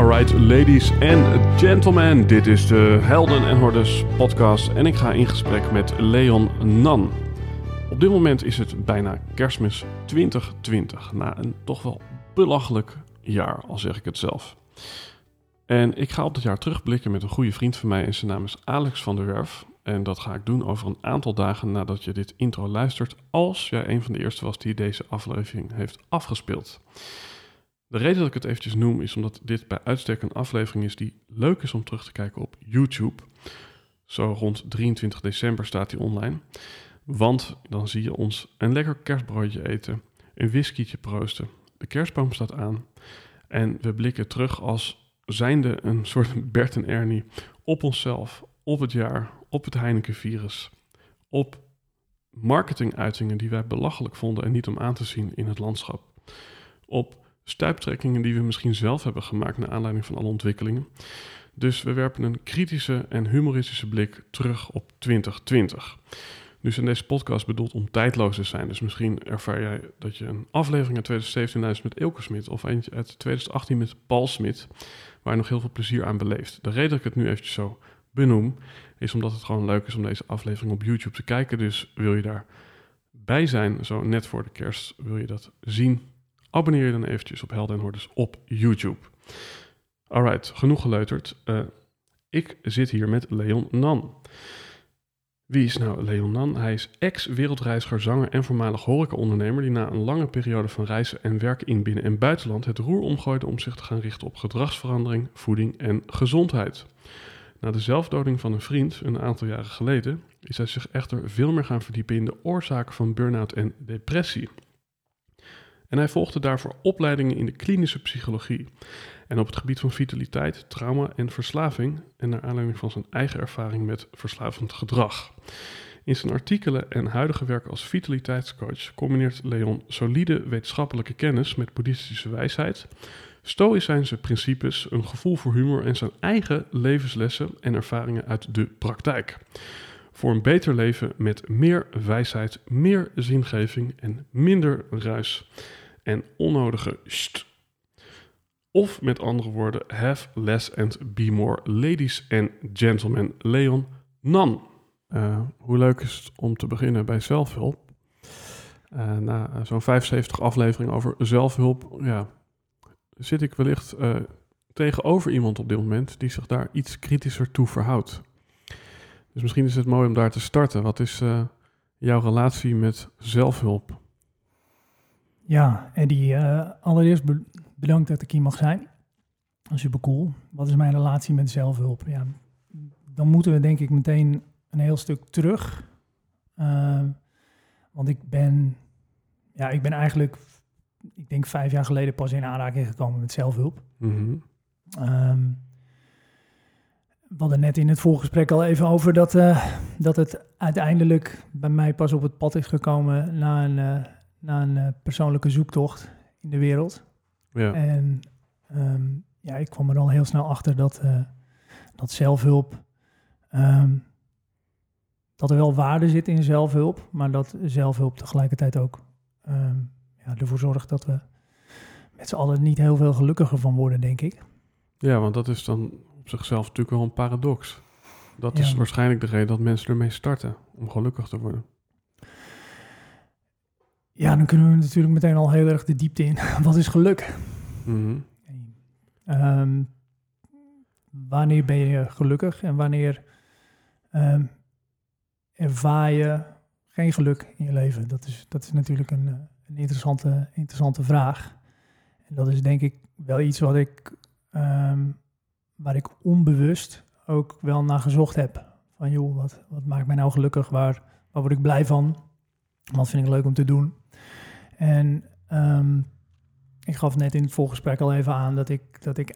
Alright, ladies and gentlemen, dit is de Helden en Hordes podcast en ik ga in gesprek met Leon Nan. Op dit moment is het bijna kerstmis 2020, na een toch wel belachelijk jaar, al zeg ik het zelf. En ik ga op dat jaar terugblikken met een goede vriend van mij en zijn naam is Alex van der Werf. En dat ga ik doen over een aantal dagen nadat je dit intro luistert, als jij een van de eerste was die deze aflevering heeft afgespeeld. De reden dat ik het eventjes noem is omdat dit bij uitstek een aflevering is die leuk is om terug te kijken op YouTube. Zo rond 23 december staat die online. Want dan zie je ons een lekker kerstbroodje eten, een whiskietje proosten. De kerstboom staat aan en we blikken terug als zijnde een soort Bert en Ernie op onszelf, op het jaar, op het Heineken-virus, op marketinguitingen die wij belachelijk vonden en niet om aan te zien in het landschap, op stuiptrekkingen die we misschien zelf hebben gemaakt naar aanleiding van alle ontwikkelingen. Dus we werpen een kritische en humoristische blik terug op 2020. Dus in deze podcast bedoeld om tijdloos te zijn. Dus misschien ervaar jij dat je een aflevering uit 2017 luistert met Ilke Smit of eentje uit 2018 met Paul Smit, waar je nog heel veel plezier aan beleeft. De reden dat ik het nu eventjes zo benoem, is omdat het gewoon leuk is om deze aflevering op YouTube te kijken. Dus wil je daar bij zijn, zo net voor de kerst, wil je dat zien, abonneer je dan eventjes op Helden en Hordes op YouTube. Alright, genoeg geleuterd. Uh, ik zit hier met Leon Nan. Wie is nou Leon Nan? Hij is ex-wereldreiziger, zanger en voormalig horecaondernemer die na een lange periode van reizen en werken in binnen- en buitenland het roer omgooide om zich te gaan richten op gedragsverandering, voeding en gezondheid. Na de zelfdoding van een vriend een aantal jaren geleden is hij zich echter veel meer gaan verdiepen in de oorzaken van burn-out en depressie. En hij volgde daarvoor opleidingen in de klinische psychologie. En op het gebied van vitaliteit, trauma en verslaving. En naar aanleiding van zijn eigen ervaring met verslavend gedrag. In zijn artikelen en huidige werk als vitaliteitscoach combineert Leon solide wetenschappelijke kennis met boeddhistische wijsheid, stoïcijnse principes, een gevoel voor humor en zijn eigen levenslessen en ervaringen uit de praktijk. Voor een beter leven met meer wijsheid, meer zingeving en minder ruis en onnodige st. Of met andere woorden, have less and be more. Ladies and gentlemen, Leon Nan. Uh, hoe leuk is het om te beginnen bij zelfhulp? Uh, na zo'n 75 afleveringen over zelfhulp, ja, zit ik wellicht uh, tegenover iemand op dit moment die zich daar iets kritischer toe verhoudt. Dus misschien is het mooi om daar te starten. Wat is jouw relatie met zelfhulp? Ja, Eddie, uh, allereerst bedankt dat ik hier mag zijn. Super cool. Wat is mijn relatie met zelfhulp? Ja, dan moeten we denk ik meteen een heel stuk terug. Uh, want ik ben, ja, ik ben eigenlijk, ik denk vijf jaar geleden pas in aanraking gekomen met zelfhulp. Mm -hmm. um, we hadden net in het voorgesprek al even over dat, uh, dat het uiteindelijk bij mij pas op het pad is gekomen na een, uh, na een uh, persoonlijke zoektocht in de wereld. Ja. En um, ja, ik kwam er al heel snel achter dat, dat zelfhulp, um, dat er wel waarde zit in zelfhulp, maar dat zelfhulp tegelijkertijd ook um, ja, ervoor zorgt dat we met z'n allen niet heel veel gelukkiger van worden, denk ik. Ja, want dat is dan op zichzelf natuurlijk wel een paradox. Dat is waarschijnlijk de reden dat mensen ermee starten, om gelukkig te worden. Ja, dan kunnen we natuurlijk meteen al heel erg de diepte in. Wat is geluk? Mm -hmm. um, wanneer ben je gelukkig en wanneer ehm, ervaar je geen geluk in je leven? Dat is, dat is natuurlijk een, een interessante, interessante vraag. En dat is denk ik wel iets wat ik, ehm, waar ik onbewust ook wel naar gezocht heb. Van joh, wat, wat maakt mij nou gelukkig? Waar, waar word ik blij van? Wat vind ik leuk om te doen? En ehm, ik gaf net in het voorgesprek al even aan dat ik, dat ik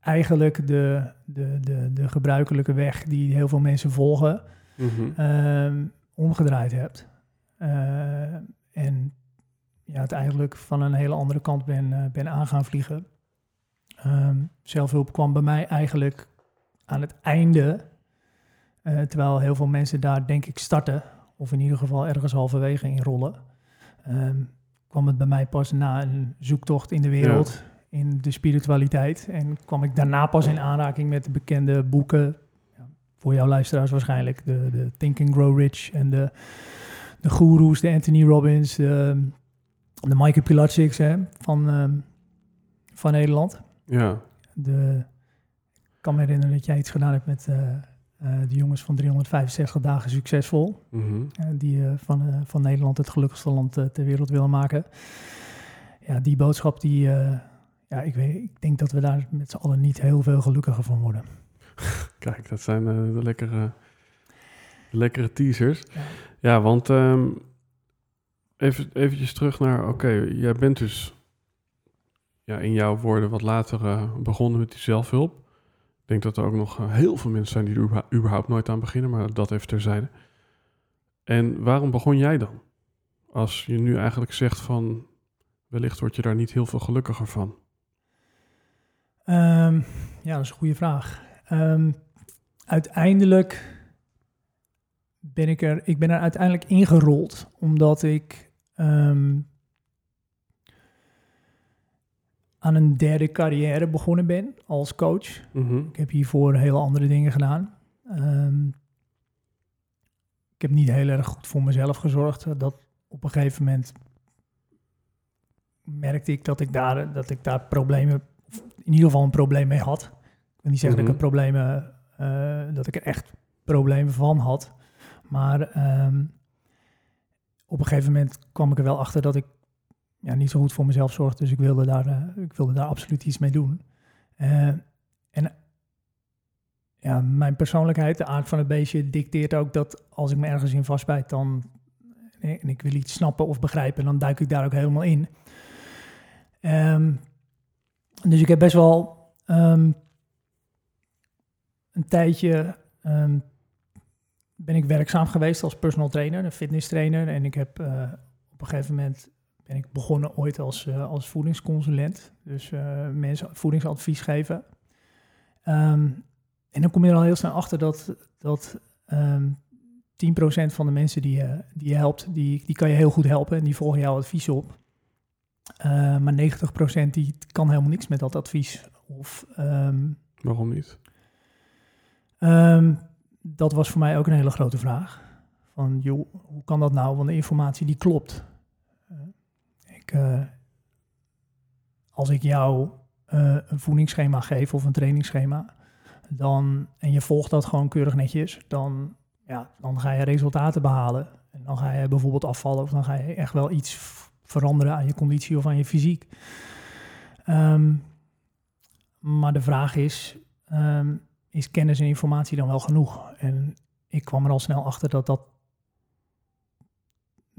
eigenlijk de, de, de, de gebruikelijke weg die heel veel mensen volgen, Mhm. ehm, omgedraaid heb. Eh, en ja, het eigenlijk van een hele andere kant ben, eh, ben aan gaan vliegen. Ehm, zelfhulp kwam bij mij eigenlijk aan het einde, eh, terwijl heel veel mensen daar denk ik starten, of in ieder geval ergens halverwege in rollen. Kwam het bij mij pas na een zoektocht in de wereld, in de spiritualiteit. En kwam ik daarna pas in aanraking met de bekende boeken, ja, voor jouw luisteraars waarschijnlijk, de, de Think and Grow Rich en de, de goeroes, de Anthony Robbins, de, de Michael Pilatschik hè, van, ehm, van Nederland. Ja, De, ik kan me herinneren dat jij iets gedaan hebt met eh, de jongens van 365 dagen succesvol. mhm. eh, die eh, van, eh, van Nederland het gelukkigste land eh, ter wereld willen maken. Ja, die boodschap, die, eh, ja, ik, weet, ik denk dat we daar met z'n allen niet heel veel gelukkiger van worden. kijk, dat zijn eh, de lekkere, lekkere teasers. Ja. Ja, want ehm, even eventjes terug naar, oké, jij bent dus ja, in jouw woorden wat later eh, begonnen met die zelfhulp. Denk dat er ook nog eh, heel veel mensen zijn die er überha- überhaupt nooit aan beginnen, maar dat even terzijde. En waarom begon jij dan? Als je nu eigenlijk zegt van, wellicht word je daar niet heel veel gelukkiger van. Ehm, ja, dat is een goede vraag. Ehm, uiteindelijk ben ik er, ik ben er uiteindelijk ingerold, omdat ik ehm, aan een derde carrière begonnen ben als coach. Mhm. Ik heb hiervoor hele andere dingen gedaan. Ehm, ik heb niet heel erg goed voor mezelf gezorgd. Dat op een gegeven moment merkte ik dat ik daar, dat ik daar problemen, of in ieder geval een probleem mee had. Ik wil niet zeggen dat ik er Mhm. problemen, eh, dat ik er echt problemen van had. Maar ehm, op een gegeven moment kwam ik er wel achter dat ik ja, niet zo goed voor mezelf zorgde. Dus ik wilde daar, eh, ik wilde daar absoluut iets mee doen. Eh, en ja, mijn persoonlijkheid, de aard van het beestje, dicteert ook dat als ik me ergens in vastbijt, dan en ik wil iets snappen of begrijpen, dan duik ik daar ook helemaal in. Ehm, dus ik heb best wel ehm, een tijdje ehm, ben ik werkzaam geweest als personal trainer, een fitness trainer. En ik heb eh, op een gegeven moment ben ik begonnen ooit als, eh, als voedingsconsulent. Dus eh, mensen voedingsadvies geven. Ehm, en dan kom je er al heel snel achter dat, dat ehm 10% van de mensen die je, die je helpt, die, die kan je heel goed helpen en die volgen jouw advies op. Eh, maar 90% die kan helemaal niks met dat advies. Of ehm, Waarom niet? Dat was voor mij ook een hele grote vraag. Van, joh, hoe kan dat nou? Want de informatie die klopt. Eh, als ik jou eh, een voedingsschema geef of een trainingsschema, dan, en je volgt dat gewoon keurig netjes, dan, ja, dan ga je resultaten behalen. En dan ga je bijvoorbeeld afvallen of dan ga je echt wel iets veranderen aan je conditie of aan je fysiek. Ehm, maar de vraag is, ehm, is kennis en informatie dan wel genoeg? En ik kwam er al snel achter dat dat,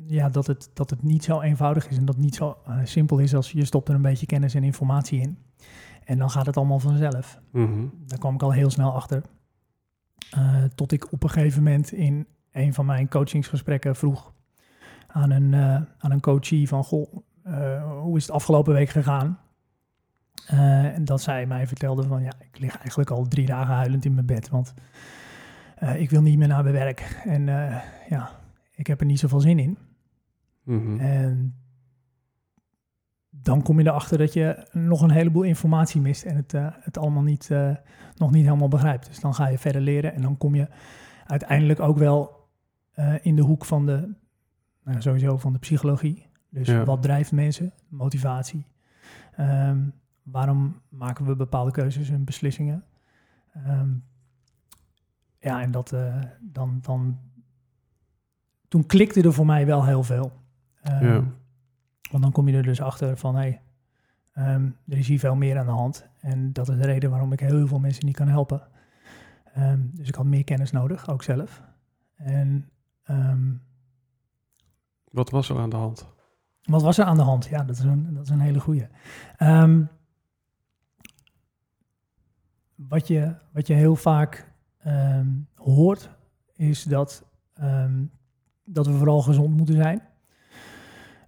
ja, dat, het, dat het niet zo eenvoudig is en dat het niet zo eh, simpel is als je stopt er een beetje kennis en informatie in. En dan gaat het allemaal vanzelf. Mhm. Daar kwam ik al heel snel achter. Eh, tot ik op een gegeven moment in een van mijn coachingsgesprekken vroeg aan een, eh, aan een coachie van, goh, hoe is het afgelopen week gegaan? En dat zij mij vertelde van, ja, ik lig eigenlijk al drie dagen huilend in mijn bed, want ik wil niet meer naar mijn werk. En ja, ik heb er niet zoveel zin in. Mhm. En dan kom je erachter dat je nog een heleboel informatie mist en het, eh, het allemaal niet, eh, nog niet helemaal begrijpt. Dus dan ga je verder leren en dan kom je uiteindelijk ook wel eh, in de hoek van de, nou, sowieso van de psychologie. Dus Ja. wat drijft mensen? Motivatie. Ehm, waarom maken we bepaalde keuzes en beslissingen? Ehm, ja, en dat dan, dan. Toen klikte er voor mij wel heel veel. Um, ja. Want dan kom je er dus achter van hé, hey, um, er is hier veel meer aan de hand. En dat is de reden waarom ik heel veel mensen niet kan helpen. dus ik had meer kennis nodig, ook zelf. En. Wat was er aan de hand? Wat was er aan de hand? Ja, dat is een, dat is een hele goede. Wat, je, wat je heel vaak hoort, is dat, dat we vooral gezond moeten zijn.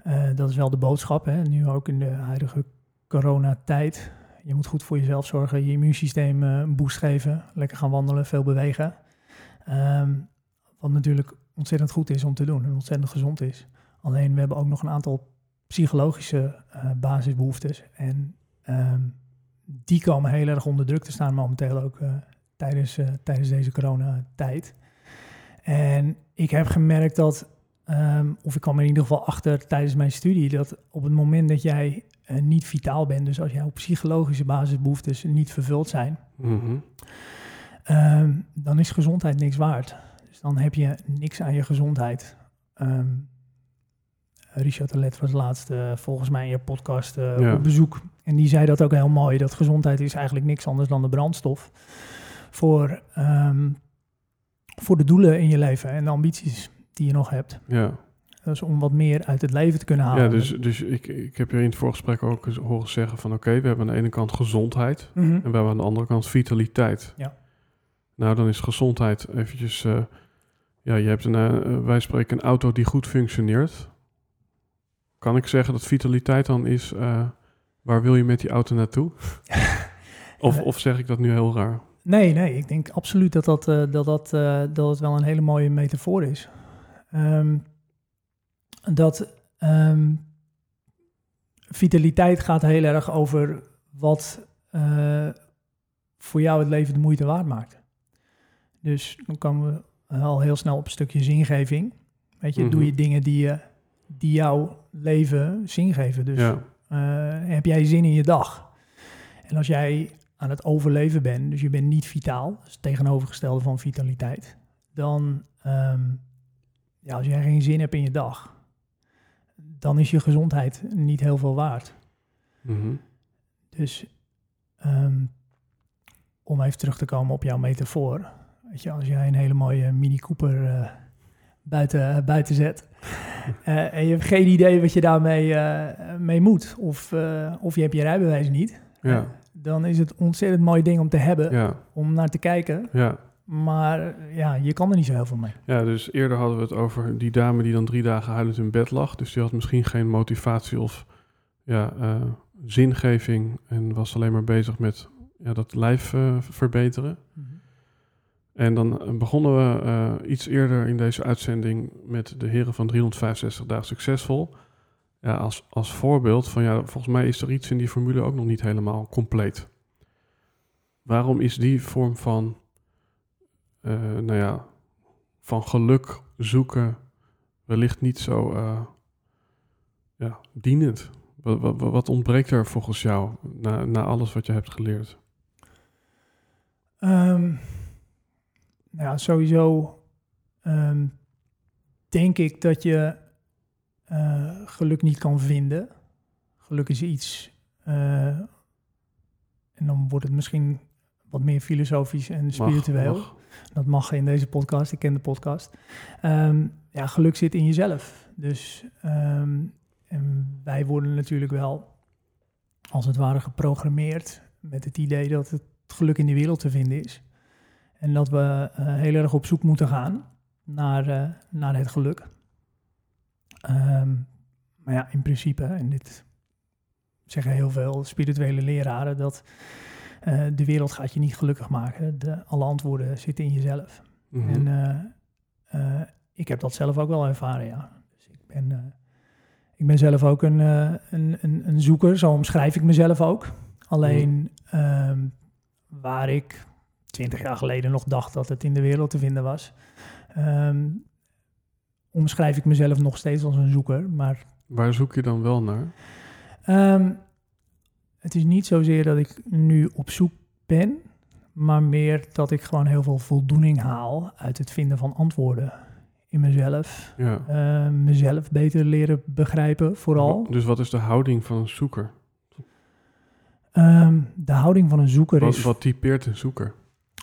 Uh, dat is wel de boodschap, hè? nu ook in de huidige coronatijd. Je moet goed voor jezelf zorgen, je immuunsysteem uh, een boost geven, lekker gaan wandelen, veel bewegen. wat natuurlijk ontzettend goed is om te doen en ontzettend gezond is. Alleen we hebben ook nog een aantal psychologische uh, basisbehoeftes. En um, die komen heel erg onder druk te staan momenteel ook tijdens, uh, tijdens deze coronatijd. En ik heb gemerkt dat, um, of ik kwam er in ieder geval achter tijdens mijn studie, dat op het moment dat jij niet vitaal bent, dus als jouw psychologische basisbehoeftes niet vervuld zijn, mm -hmm. um, dan is gezondheid niks waard. Dus dan heb je niks aan je gezondheid. Um, Richard Let was laatst uh, volgens mij in je podcast uh, ja. op bezoek. En die zei dat ook heel mooi. Dat gezondheid is eigenlijk niks anders dan de brandstof. Voor, voor de doelen in je leven en de ambities die je nog hebt. Ja. Dus om wat meer uit het leven te kunnen halen. Ja, dus, dus ik, ik heb je in het voorgesprek ook horen zeggen van... oké, we hebben aan de ene kant gezondheid... Mm -hmm. en we hebben aan de andere kant vitaliteit. Ja. Nou, dan is gezondheid eventjes... Uh, ja, je hebt een, wij spreken een auto die goed functioneert... Kan ik zeggen dat vitaliteit dan is, uh, waar wil je met die auto naartoe? of, of zeg ik dat nu heel raar? Nee, nee, ik denk absoluut dat dat, uh, dat, dat, uh, dat het wel een hele mooie metafoor is. Um, dat um, vitaliteit gaat heel erg over wat voor jou het leven de moeite waard maakt. Dus dan komen we al heel snel op een stukje zingeving. Weet je, mm -hmm. doe je dingen die je die jouw leven zin geven. Dus ja. uh, heb jij zin in je dag? En als jij aan het overleven bent, dus je bent niet vitaal, dus het tegenovergestelde van vitaliteit, dan, um, ja, als jij geen zin hebt in je dag, dan is je gezondheid niet heel veel waard. Mm -hmm. Dus um, om even terug te komen op jouw metafoor. Weet je, als jij een hele mooie Mini Cooper uh, buiten, buiten zet. Uh, en je hebt geen idee wat je daarmee mee moet. Of, of je hebt je rijbewijs niet. Ja. dan is het ontzettend mooi ding om te hebben. Ja. Om naar te kijken. Ja. Maar ja, je kan er niet zo heel veel mee. Ja, dus eerder hadden we het over die dame die dan drie dagen huilend in bed lag. Dus die had misschien geen motivatie of ja, zingeving. En was alleen maar bezig met ja, dat lijf verbeteren. Mm -hmm. En dan begonnen we uh, iets eerder in deze uitzending met de heren van 365 dagen succesvol. Ja, als, als voorbeeld van ja, volgens mij is er iets in die formule ook nog niet helemaal compleet. Waarom is die vorm van, uh, nou ja, van geluk zoeken wellicht niet zo uh, ja, dienend? Wat, wat, wat, ontbreekt er volgens jou na, na alles wat je hebt geleerd? Um ja, sowieso um, denk ik dat je uh, geluk niet kan vinden. Geluk is iets, uh, en dan wordt het misschien wat meer filosofisch en spiritueel. Mag, mag. Dat mag in deze podcast, ik ken de podcast. Um, ja, geluk zit in jezelf. Dus en wij worden natuurlijk wel, als het ware, geprogrammeerd met het idee dat het geluk in de wereld te vinden is. En dat we uh, heel erg op zoek moeten gaan naar, uh, naar het geluk. Um, maar ja, in principe, en dit zeggen heel veel spirituele leraren, dat uh, de wereld gaat je niet gelukkig maken. De, alle antwoorden zitten in jezelf. Mm -hmm. En ik heb dat zelf ook wel ervaren, ja. Dus ik ben, ik ben zelf ook een, een, een, een, zoeker, zo omschrijf ik mezelf ook. Alleen um, waar ik twintig jaar geleden nog dacht dat het in de wereld te vinden was. Um, omschrijf ik mezelf nog steeds als een zoeker, maar... Waar zoek je dan wel naar? Um, het is niet zozeer dat ik nu op zoek ben, maar meer dat ik gewoon heel veel voldoening haal uit het vinden van antwoorden in mezelf. Ja. Eh, mezelf beter leren begrijpen, vooral. Dus wat is de houding van een zoeker? Ehm, de houding van een zoeker Wat, is... wat typeert een zoeker?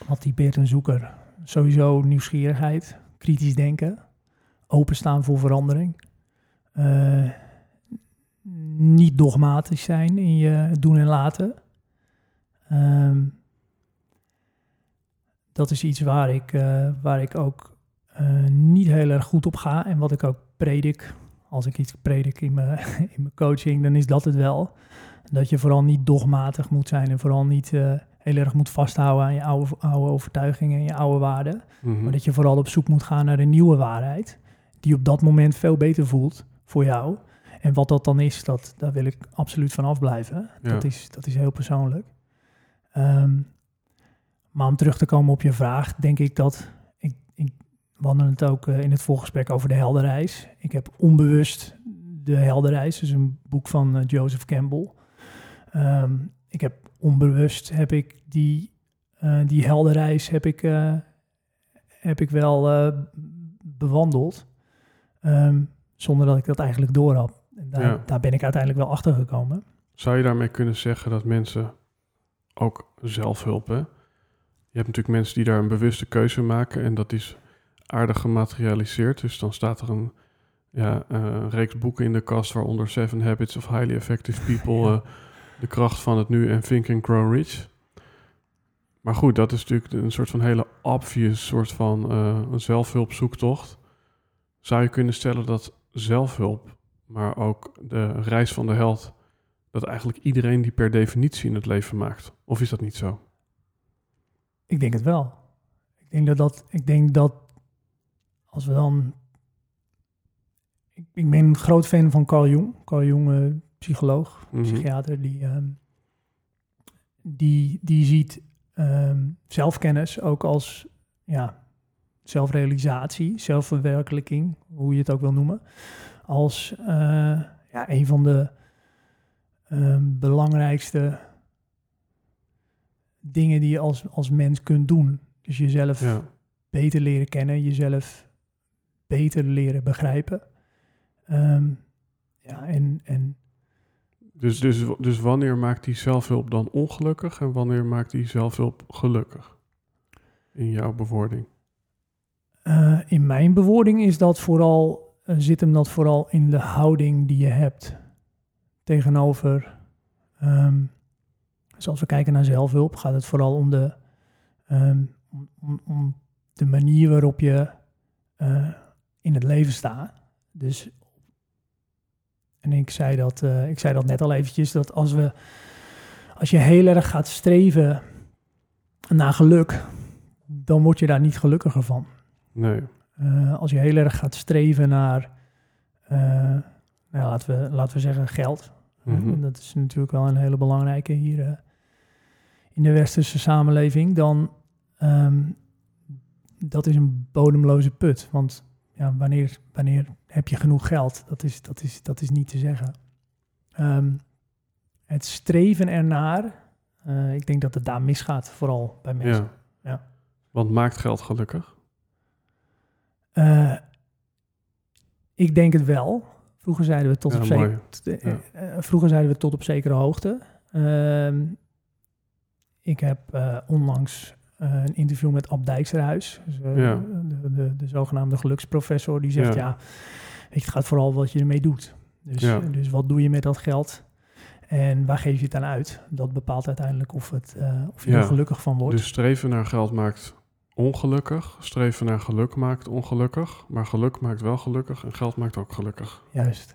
Wat typeert een zoeker? Sowieso nieuwsgierigheid, kritisch denken, openstaan voor verandering. Eh, niet dogmatisch zijn in je doen en laten. Ehm, dat is iets waar ik, eh, waar ik ook eh, niet heel erg goed op ga. En wat ik ook predik, als ik iets predik in mijn, in mijn coaching, dan is dat het wel. Dat je vooral niet dogmatig moet zijn en vooral niet eh, heel erg moet vasthouden aan je oude, oude overtuigingen en je oude waarden. Mhm. Maar dat je vooral op zoek moet gaan naar een nieuwe waarheid, die op dat moment veel beter voelt voor jou. En wat dat dan is, dat, daar wil ik absoluut van afblijven. Ja. Dat, is, dat is heel persoonlijk. Ehm, maar om terug te komen op je vraag, denk ik dat. Ik, hadden het ook eh, in het voorgesprek over de helderreis. Ik heb onbewust de helderreis, dus een boek van eh, Joseph Campbell. Ehm, ik heb onbewust heb ik die, eh, die helderreis heb ik, heb ik wel bewandeld. Ehm, zonder dat ik dat eigenlijk door had. En daar, Ja. daar ben ik uiteindelijk wel achter gekomen. Zou je daarmee kunnen zeggen dat mensen ook zelfhulp, hè? Je hebt natuurlijk mensen die daar een bewuste keuze maken en dat is aardig gematerialiseerd. Dus dan staat er een ja, een reeks boeken in de kast, waaronder Seven Habits of Highly Effective People, Ja. eh, De kracht van het nu en Think and Grow Rich. Maar goed, dat is natuurlijk een soort van hele obvious soort van een zelfhulpzoektocht. Zou je kunnen stellen dat zelfhulp, maar ook de reis van de held, dat eigenlijk iedereen die per definitie in het leven maakt? Of is dat niet zo? Ik denk het wel. Ik denk dat dat, ik denk dat als we dan. Ik, ik ben een groot fan van Carl Jung. Carl Jung, eh, psycholoog, Mhm. psychiater, die, ehm, die, die ziet ehm, zelfkennis ook als ja, zelfrealisatie, zelfverwerkelijking, hoe je het ook wil noemen, als eh, ja, een van de ehm, belangrijkste dingen die je als, als mens kunt doen. Dus jezelf Ja, beter leren kennen, jezelf beter leren begrijpen. Ehm, ja, en, en dus, dus, dus wanneer maakt die zelfhulp dan ongelukkig en wanneer maakt die zelfhulp gelukkig? In jouw bewoording. eh, in mijn bewoording is dat vooral, zit hem dat vooral in de houding die je hebt tegenover. ehm, dus als we kijken naar zelfhulp, gaat het vooral om de, ehm, om de manier waarop je eh, in het leven staat. Dus, en ik zei, dat, eh, ik zei dat net al eventjes, dat als, we, als je heel erg gaat streven naar geluk, dan word je daar niet gelukkiger van. Nee. Eh, als je heel erg gaat streven naar, eh, nou, laten, we, laten we zeggen, geld. Mhm. Dat is natuurlijk wel een hele belangrijke hier eh, in de westerse samenleving. Dan, ehm, dat is een bodemloze put. Want ja, wanneer, wanneer heb je genoeg geld? Dat is, dat is, dat is niet te zeggen. Ehm, het streven ernaar, ik denk dat het daar misgaat, vooral bij mensen. Ja. Ja. Want maakt geld gelukkig? Eh, ik denk het wel. Vroeger zeiden we tot Ja, op eh, eh, vroeger zeiden we tot op zekere hoogte. Ehm, ik heb onlangs een interview met Ab Dijksterhuis, dus, Ja. de, de, de zogenaamde geluksprofessor, die zegt Ja. het gaat vooral wat je ermee doet. Dus, dus wat doe je met dat geld en waar geef je het aan uit? Dat bepaalt uiteindelijk of, het, of je Ja. er gelukkig van wordt. Dus streven naar geld maakt ongelukkig. Streven naar geluk maakt ongelukkig. Maar geluk maakt wel gelukkig en geld maakt ook gelukkig. Juist.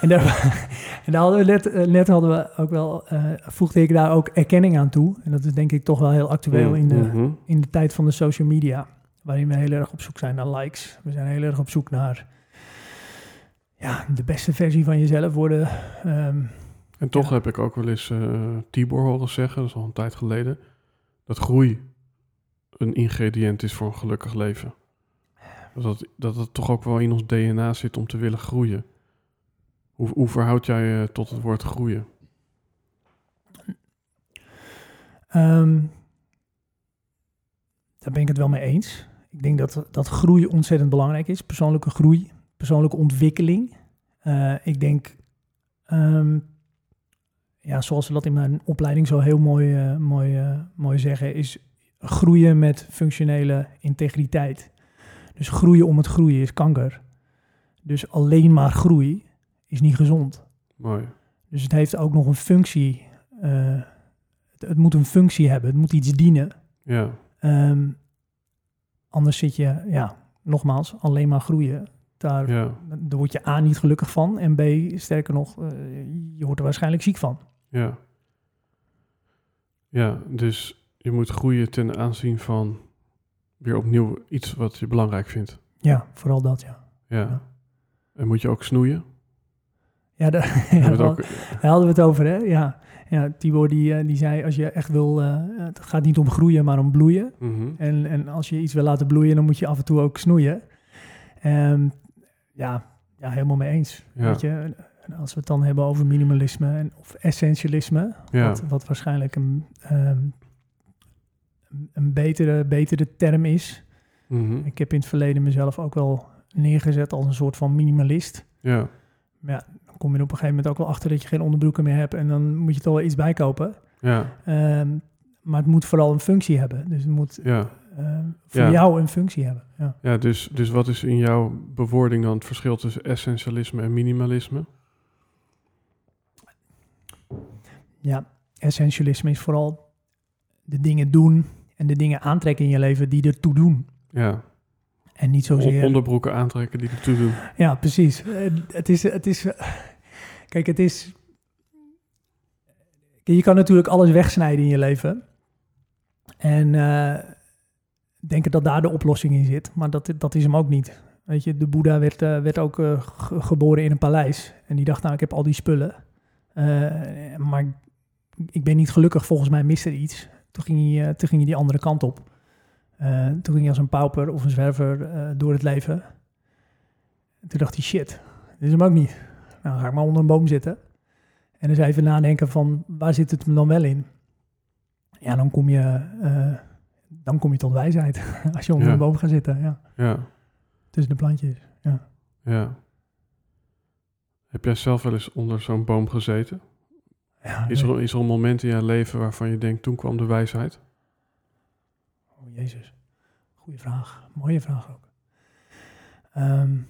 En daar, en daar hadden we net, eh, net hadden we ook wel, eh, voegde ik daar ook erkenning aan toe. En dat is denk ik toch wel heel actueel in, de, Mhm. in de tijd van de social media. Waarin we heel erg op zoek zijn naar likes. We zijn heel erg op zoek naar ja, de beste versie van jezelf worden. Ehm, En toch Ja. heb ik ook wel eens eh, Tibor horen zeggen, dat is al een tijd geleden, dat groei een ingrediënt is voor een gelukkig leven. Dat dat het toch ook wel in ons DNA zit om te willen groeien. Hoe, hoe verhoud jij je tot het woord groeien? Ehm, daar ben ik het wel mee eens. Ik denk dat, dat groei ontzettend belangrijk is. Persoonlijke groei, persoonlijke ontwikkeling. Uh, ik denk, um, ja, zoals we dat in mijn opleiding zo heel mooi, uh, mooi, mooi zeggen, is groeien met functionele integriteit. Dus groeien om het groeien is kanker. Dus alleen maar groei is niet gezond. Mooi. Dus het heeft ook nog een functie. Uh, het, het, moet een functie hebben. Het moet iets dienen. Ja. Um, anders zit je, ja, nogmaals, alleen maar groeien. Daar, Ja. daar word je A niet gelukkig van. En B, sterker nog, uh, je wordt er waarschijnlijk ziek van. Ja. Ja, dus je moet groeien ten aanzien van weer opnieuw iets wat je belangrijk vindt. Ja, vooral dat, ja. Ja. Ja. En moet je ook snoeien? Ja, daar, ja, ook, hadden we het over, hè? Ja, ja Tibor die, uh, die zei, als je echt wil, uh, het gaat niet om groeien, maar om bloeien. Mhm. En, en als je iets wil laten bloeien, dan moet je af en toe ook snoeien. Um, ja, ja, helemaal mee eens. Ja. Weet je, en als we het dan hebben over minimalisme en, of essentialisme, Ja. wat, wat waarschijnlijk een, um, een betere, betere term is. Mhm. Ik heb in het verleden mezelf ook wel neergezet als een soort van minimalist. Ja. Maar ja, dan kom je er op een gegeven moment ook wel achter dat je geen onderbroeken meer hebt en dan moet je toch wel iets bijkopen. Ja. Um, maar het moet vooral een functie hebben. Dus het moet Ja. uh, voor Ja. jou een functie hebben. Ja. Ja, dus, dus wat is in jouw bewoording dan het verschil tussen essentialisme en minimalisme? ja, essentialisme is vooral de dingen doen en de dingen aantrekken in je leven die ertoe doen. Ja. En niet zozeer... Onderbroeken aantrekken die ertoe doen. Ja, precies. Uh, het is... Het is kijk, het is... Je kan natuurlijk alles wegsnijden in je leven. En uh, denken dat daar de oplossing in zit. Maar dat, dat is hem ook niet. Weet je, de Boeddha werd, uh, werd ook uh, geboren in een paleis. En die dacht, nou, ik heb al die spullen. Maar ik ben niet gelukkig, volgens mij miste er iets. Toen ging hij, toen ging hij die andere kant op. Uh, toen ging hij als een pauper of een zwerver uh, door het leven. En toen dacht hij, shit, dit is hem ook niet. Nou, dan ga ik maar onder een boom zitten. En eens even nadenken van, waar zit het me dan wel in? Ja, dan kom je, uh, dan kom je tot wijsheid. als je onder Ja. een boom gaat zitten, ja. Ja. Tussen de plantjes, ja. Ja. Heb jij zelf wel eens onder zo'n boom gezeten? Ja Is er, is er een moment in je leven waarvan je denkt, toen kwam de wijsheid? Oh, jezus. Goeie vraag. Mooie vraag ook. Um,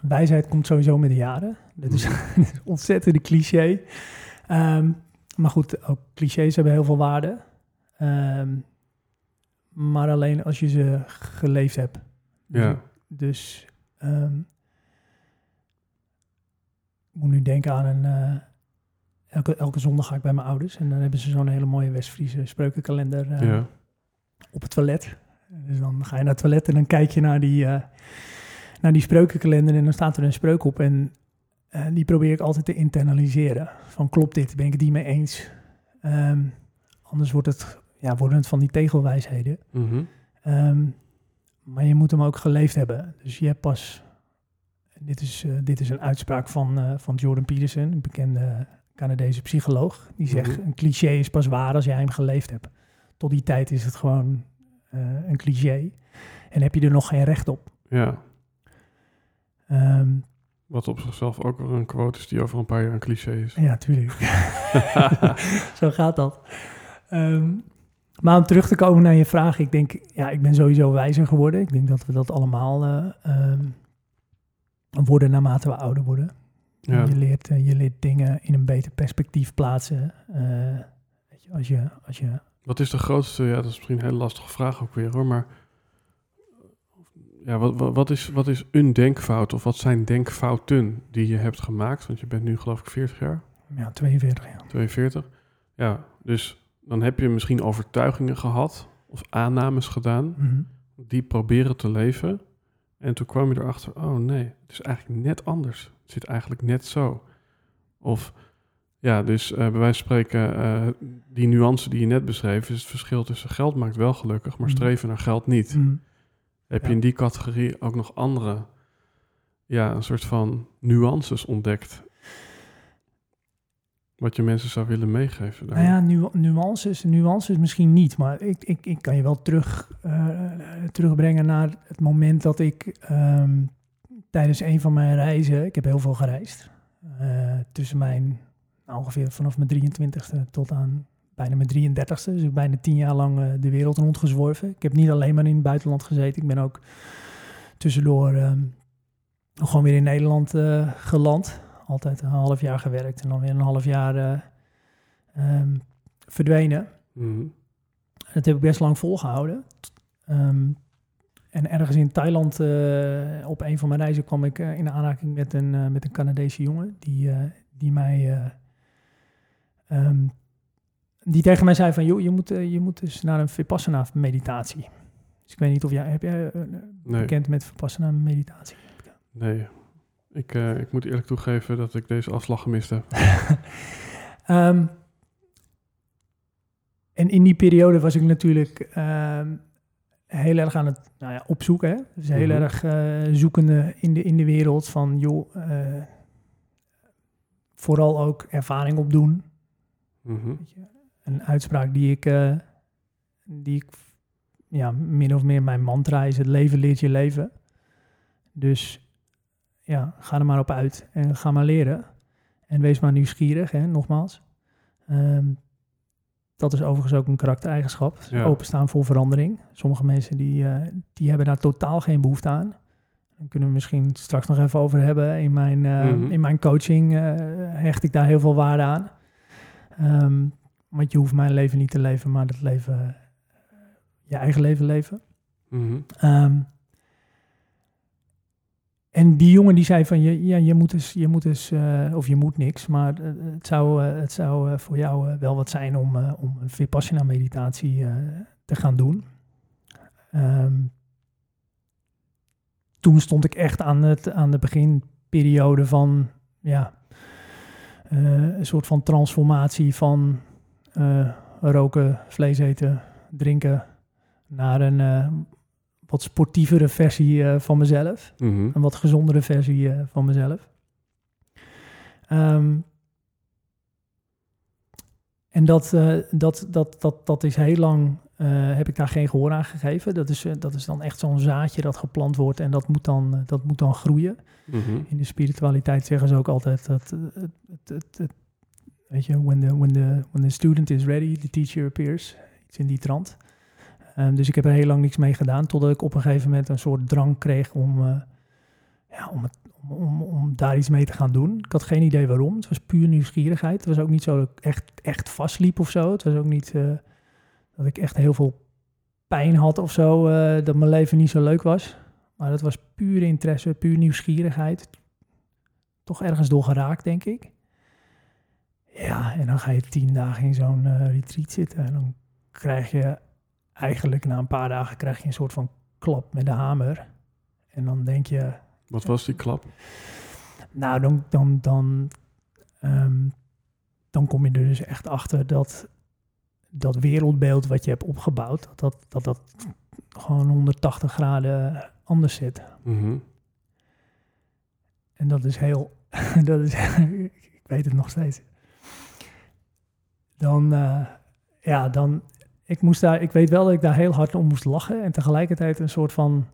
wijsheid komt sowieso met de jaren. Dat is, een ontzettende cliché. Um, maar goed, ook clichés hebben heel veel waarde. Um, maar alleen als je ze geleefd hebt. Ja. Dus um, ik moet nu denken aan een... Uh, elke, elke zondag ga ik bij mijn ouders. En dan hebben ze zo'n hele mooie West-Friese spreukenkalender uh, ja. op het toilet. Dus dan ga je naar het toilet en dan kijk je naar die, uh, naar die spreukenkalender. En dan staat er een spreuk op. En die probeer ik altijd te internaliseren. Van klopt dit? Ben ik het die mee eens? Um, anders wordt het, ja, worden het van die tegelwijsheden. Mm -hmm. um, maar je moet hem ook geleefd hebben. Dus je hebt pas... Dit is, uh, dit is een uitspraak van, uh, van Jordan Peterson, een bekende Canadese psycholoog. Die zegt, -hmm. een cliché is pas waar als jij hem geleefd hebt. Tot die tijd is het gewoon uh, een cliché. En heb je er nog geen recht op. Ja. Um, Wat op zichzelf ook weer een quote is die over een paar jaar een cliché is. Ja, tuurlijk. Zo gaat dat. Um, maar om terug te komen naar je vraag, ik denk, ja, ik ben sowieso wijzer geworden. Ik denk dat we dat allemaal uh, um, worden naarmate we ouder worden. Ja. Je, leert, uh, je leert dingen in een beter perspectief plaatsen. Uh, weet je, als, je, als je... Wat is de grootste, ja, dat is misschien een hele lastige vraag ook weer hoor, maar ja, wat, wat, wat, is, wat is een denkfout of wat zijn denkfouten die je hebt gemaakt? Want je bent nu geloof ik 40 jaar. Ja, 42 jaar. 42. Ja, dus dan heb je misschien overtuigingen gehad of aannames gedaan, mm -hmm. die proberen te leven. En toen kwam je erachter, oh nee, het is eigenlijk net anders. Het zit eigenlijk net zo. Of ja, dus uh, bij wijze van spreken, uh, die nuance die je net beschreef, is het verschil tussen geld maakt wel gelukkig, maar Mhm. streven naar geld niet. Mm. Heb Ja. je in die categorie ook nog andere, ja, een soort van nuances ontdekt? Wat je mensen zou willen meegeven? Nou ja, nu, nuances, nuances misschien niet, maar ik, ik, ik kan je wel terug, uh, terugbrengen naar het moment dat ik um, tijdens een van mijn reizen, ik heb heel veel gereisd, uh, tussen mijn, nou, ongeveer vanaf mijn 23ste tot aan bijna mijn 33ste, dus bijna tien jaar lang uh, de wereld rondgezworven. Ik heb niet alleen maar in het buitenland gezeten, ik ben ook tussendoor um, gewoon weer in Nederland geland altijd een half jaar gewerkt en dan weer een half jaar uh, um, verdwenen. Mm Dat heb ik best lang volgehouden. Um, en ergens in Thailand, uh, op een van mijn reizen, kwam ik uh, in aanraking met een, uh, met een Canadese jongen die, die mij. Um, die tegen mij zei van, joh, je moet, je moet dus naar een Vipassana meditatie. Dus ik weet niet of jij, heb jij nee. bekend met Vipassana meditatie? Nee, ik, uh, ik moet eerlijk toegeven dat ik deze afslag gemist heb. um, en in die periode was ik natuurlijk um, heel erg aan het nou ja, opzoeken. Hè? Dus heel Mhm. erg uh, zoekende in de, in de wereld van, joh, uh, vooral ook ervaring opdoen. Mhm. Weet je, Een uitspraak die ik, uh, die ik, ja, min of meer mijn mantra is, het leven leert je leven. Dus ja, ga er maar op uit en ga maar leren. En wees maar nieuwsgierig, hè, nogmaals. Um, dat is overigens ook een karaktereigenschap. Ja. Openstaan voor verandering. Sommige mensen die, uh, die hebben daar totaal geen behoefte aan. Daar kunnen we misschien straks nog even over hebben. In mijn, uh, Mhm. in mijn coaching uh, hecht ik daar heel veel waarde aan. Um, want je hoeft mijn leven niet te leven, maar het leven, je eigen leven leven. Um, en die jongen die zei van, je, ja, je moet dus, je moet dus uh, of je moet niks, maar uh, het zou, uh, het zou voor jou wel wat zijn om, om een Vipassana meditatie te gaan doen. Um, toen stond ik echt aan, het, aan de beginperiode van, ja, een soort van transformatie van roken, vlees eten, drinken, naar een wat sportievere versie uh, van mezelf. Mm-hmm. Een wat gezondere versie uh, van mezelf. Um, en dat, uh, dat, dat, dat, dat is heel lang, heb ik daar geen gehoor aan gegeven. Dat is, dat is dan echt zo'n zaadje dat geplant wordt en dat moet dan, dat moet dan groeien. Mm-hmm. In de spiritualiteit zeggen ze ook altijd dat, het, het, het, weet je, when the, when, the, when the student is ready, the teacher appears. Iets in die trant. Um, dus ik heb er heel lang niks mee gedaan, totdat ik op een gegeven moment een soort drang kreeg om, uh, ja, om, het, om, om, daar iets mee te gaan doen. Ik had geen idee waarom. Het was puur nieuwsgierigheid. Het was ook niet zo dat ik echt, echt vastliep of zo. Het was ook niet uh, dat ik echt heel veel pijn had of zo, uh, dat mijn leven niet zo leuk was. Maar dat was puur interesse, puur nieuwsgierigheid. Toch ergens door geraakt, denk ik. Ja, en dan ga je tien dagen in zo'n retreat zitten en dan krijg je eigenlijk na een paar dagen krijg je een soort van klap met de hamer. En dan denk je... Wat was die klap? Nou, dan, dan, dan, um, dan kom je er dus echt achter dat dat wereldbeeld wat je hebt opgebouwd, dat dat, dat, dat gewoon 180 graden anders zit. Mm-hmm. En dat is heel... dat is, ik weet het nog steeds. Dan, uh, ja, dan, ik moest daar, ik weet wel dat ik daar heel hard om moest lachen en tegelijkertijd een soort van,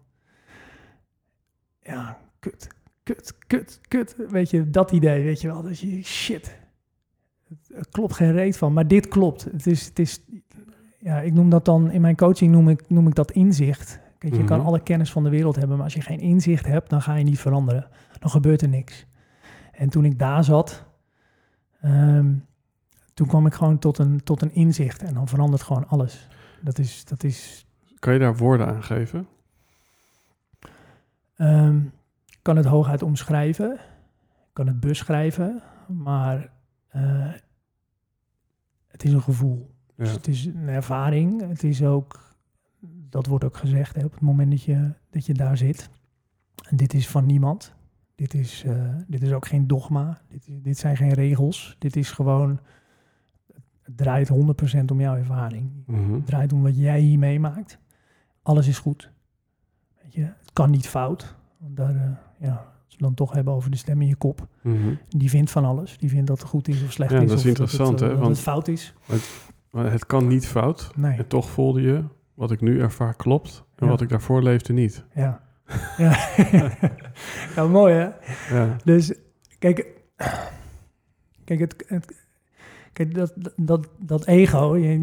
ja, kut, kut, kut, kut, weet je, dat idee, weet je wel, dat je, shit, er klopt geen reet van, maar dit klopt. Het is, het is, ja, ik noem dat dan, in mijn coaching noem ik, noem ik dat inzicht. Kijk, je kan alle kennis van de wereld hebben, maar als je geen inzicht hebt, dan ga je niet veranderen. Dan gebeurt er niks. En toen ik daar zat, um, toen kwam ik gewoon tot een, tot een inzicht en dan verandert gewoon alles. Dat is, dat is... Kan je daar woorden aan geven? Um, kan het hooguit omschrijven, kan het beschrijven, maar uh, het is een gevoel. Ja. Dus het is een ervaring. Het is ook, dat wordt ook gezegd hè, op het moment dat je, dat je daar zit. En dit is van niemand. Dit is, uh, dit is ook geen dogma. Dit, dit zijn geen regels. Dit is gewoon het draait 100% om jouw ervaring. Het draait om wat jij hier meemaakt. Alles is goed. Weet je, het kan niet fout. Want daar, uh, ja, Als we dan toch hebben over de stem in je kop. Mhm. Die vindt van alles. Die vindt dat het goed is of slecht Ja, is. dat is interessant, dat het, hè, want- het fout is. Maar het kan niet fout. Nee, En toch voelde je, wat ik nu ervaar klopt. En Ja. wat ik daarvoor leefde niet. ja. ja. ja, mooi hè? Ja, Dus kijk, kijk, het, het- kijk dat, dat, dat ego, jij,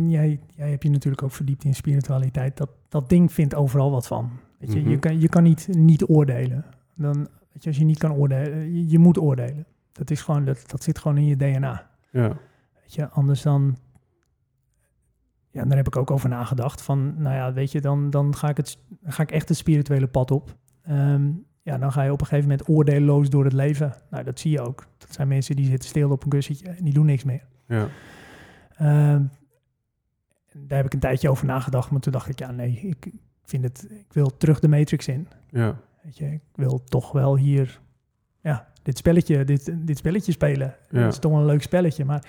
jij, hebt je natuurlijk ook verdiept in spiritualiteit, dat, dat ding vindt overal wat van. Weet je, je, Mhm. kan, je kan niet, niet oordelen. Dan, weet je, als je niet kan oordelen, je, je moet oordelen. Dat, is gewoon, dat, dat zit gewoon in je DNA. ja, Weet je, anders dan. Ja, daar heb ik ook over nagedacht. Van, nou ja, weet je, dan, dan ga, ik het, ga ik echt het spirituele pad op. Ehm, ja, dan ga je op een gegeven moment oordeelloos door het leven. Nou, dat zie je ook. Dat zijn mensen die zitten stil op een kussentje en die doen niks meer. Ja, Ehm, daar heb ik een tijdje over nagedacht, maar toen dacht ik, ja, nee, ik vind het, ik wil terug de matrix in. ja, Weet je, ik wil toch wel hier, ja, dit spelletje, dit, dit spelletje spelen. Ja. Dat is toch een leuk spelletje. Maar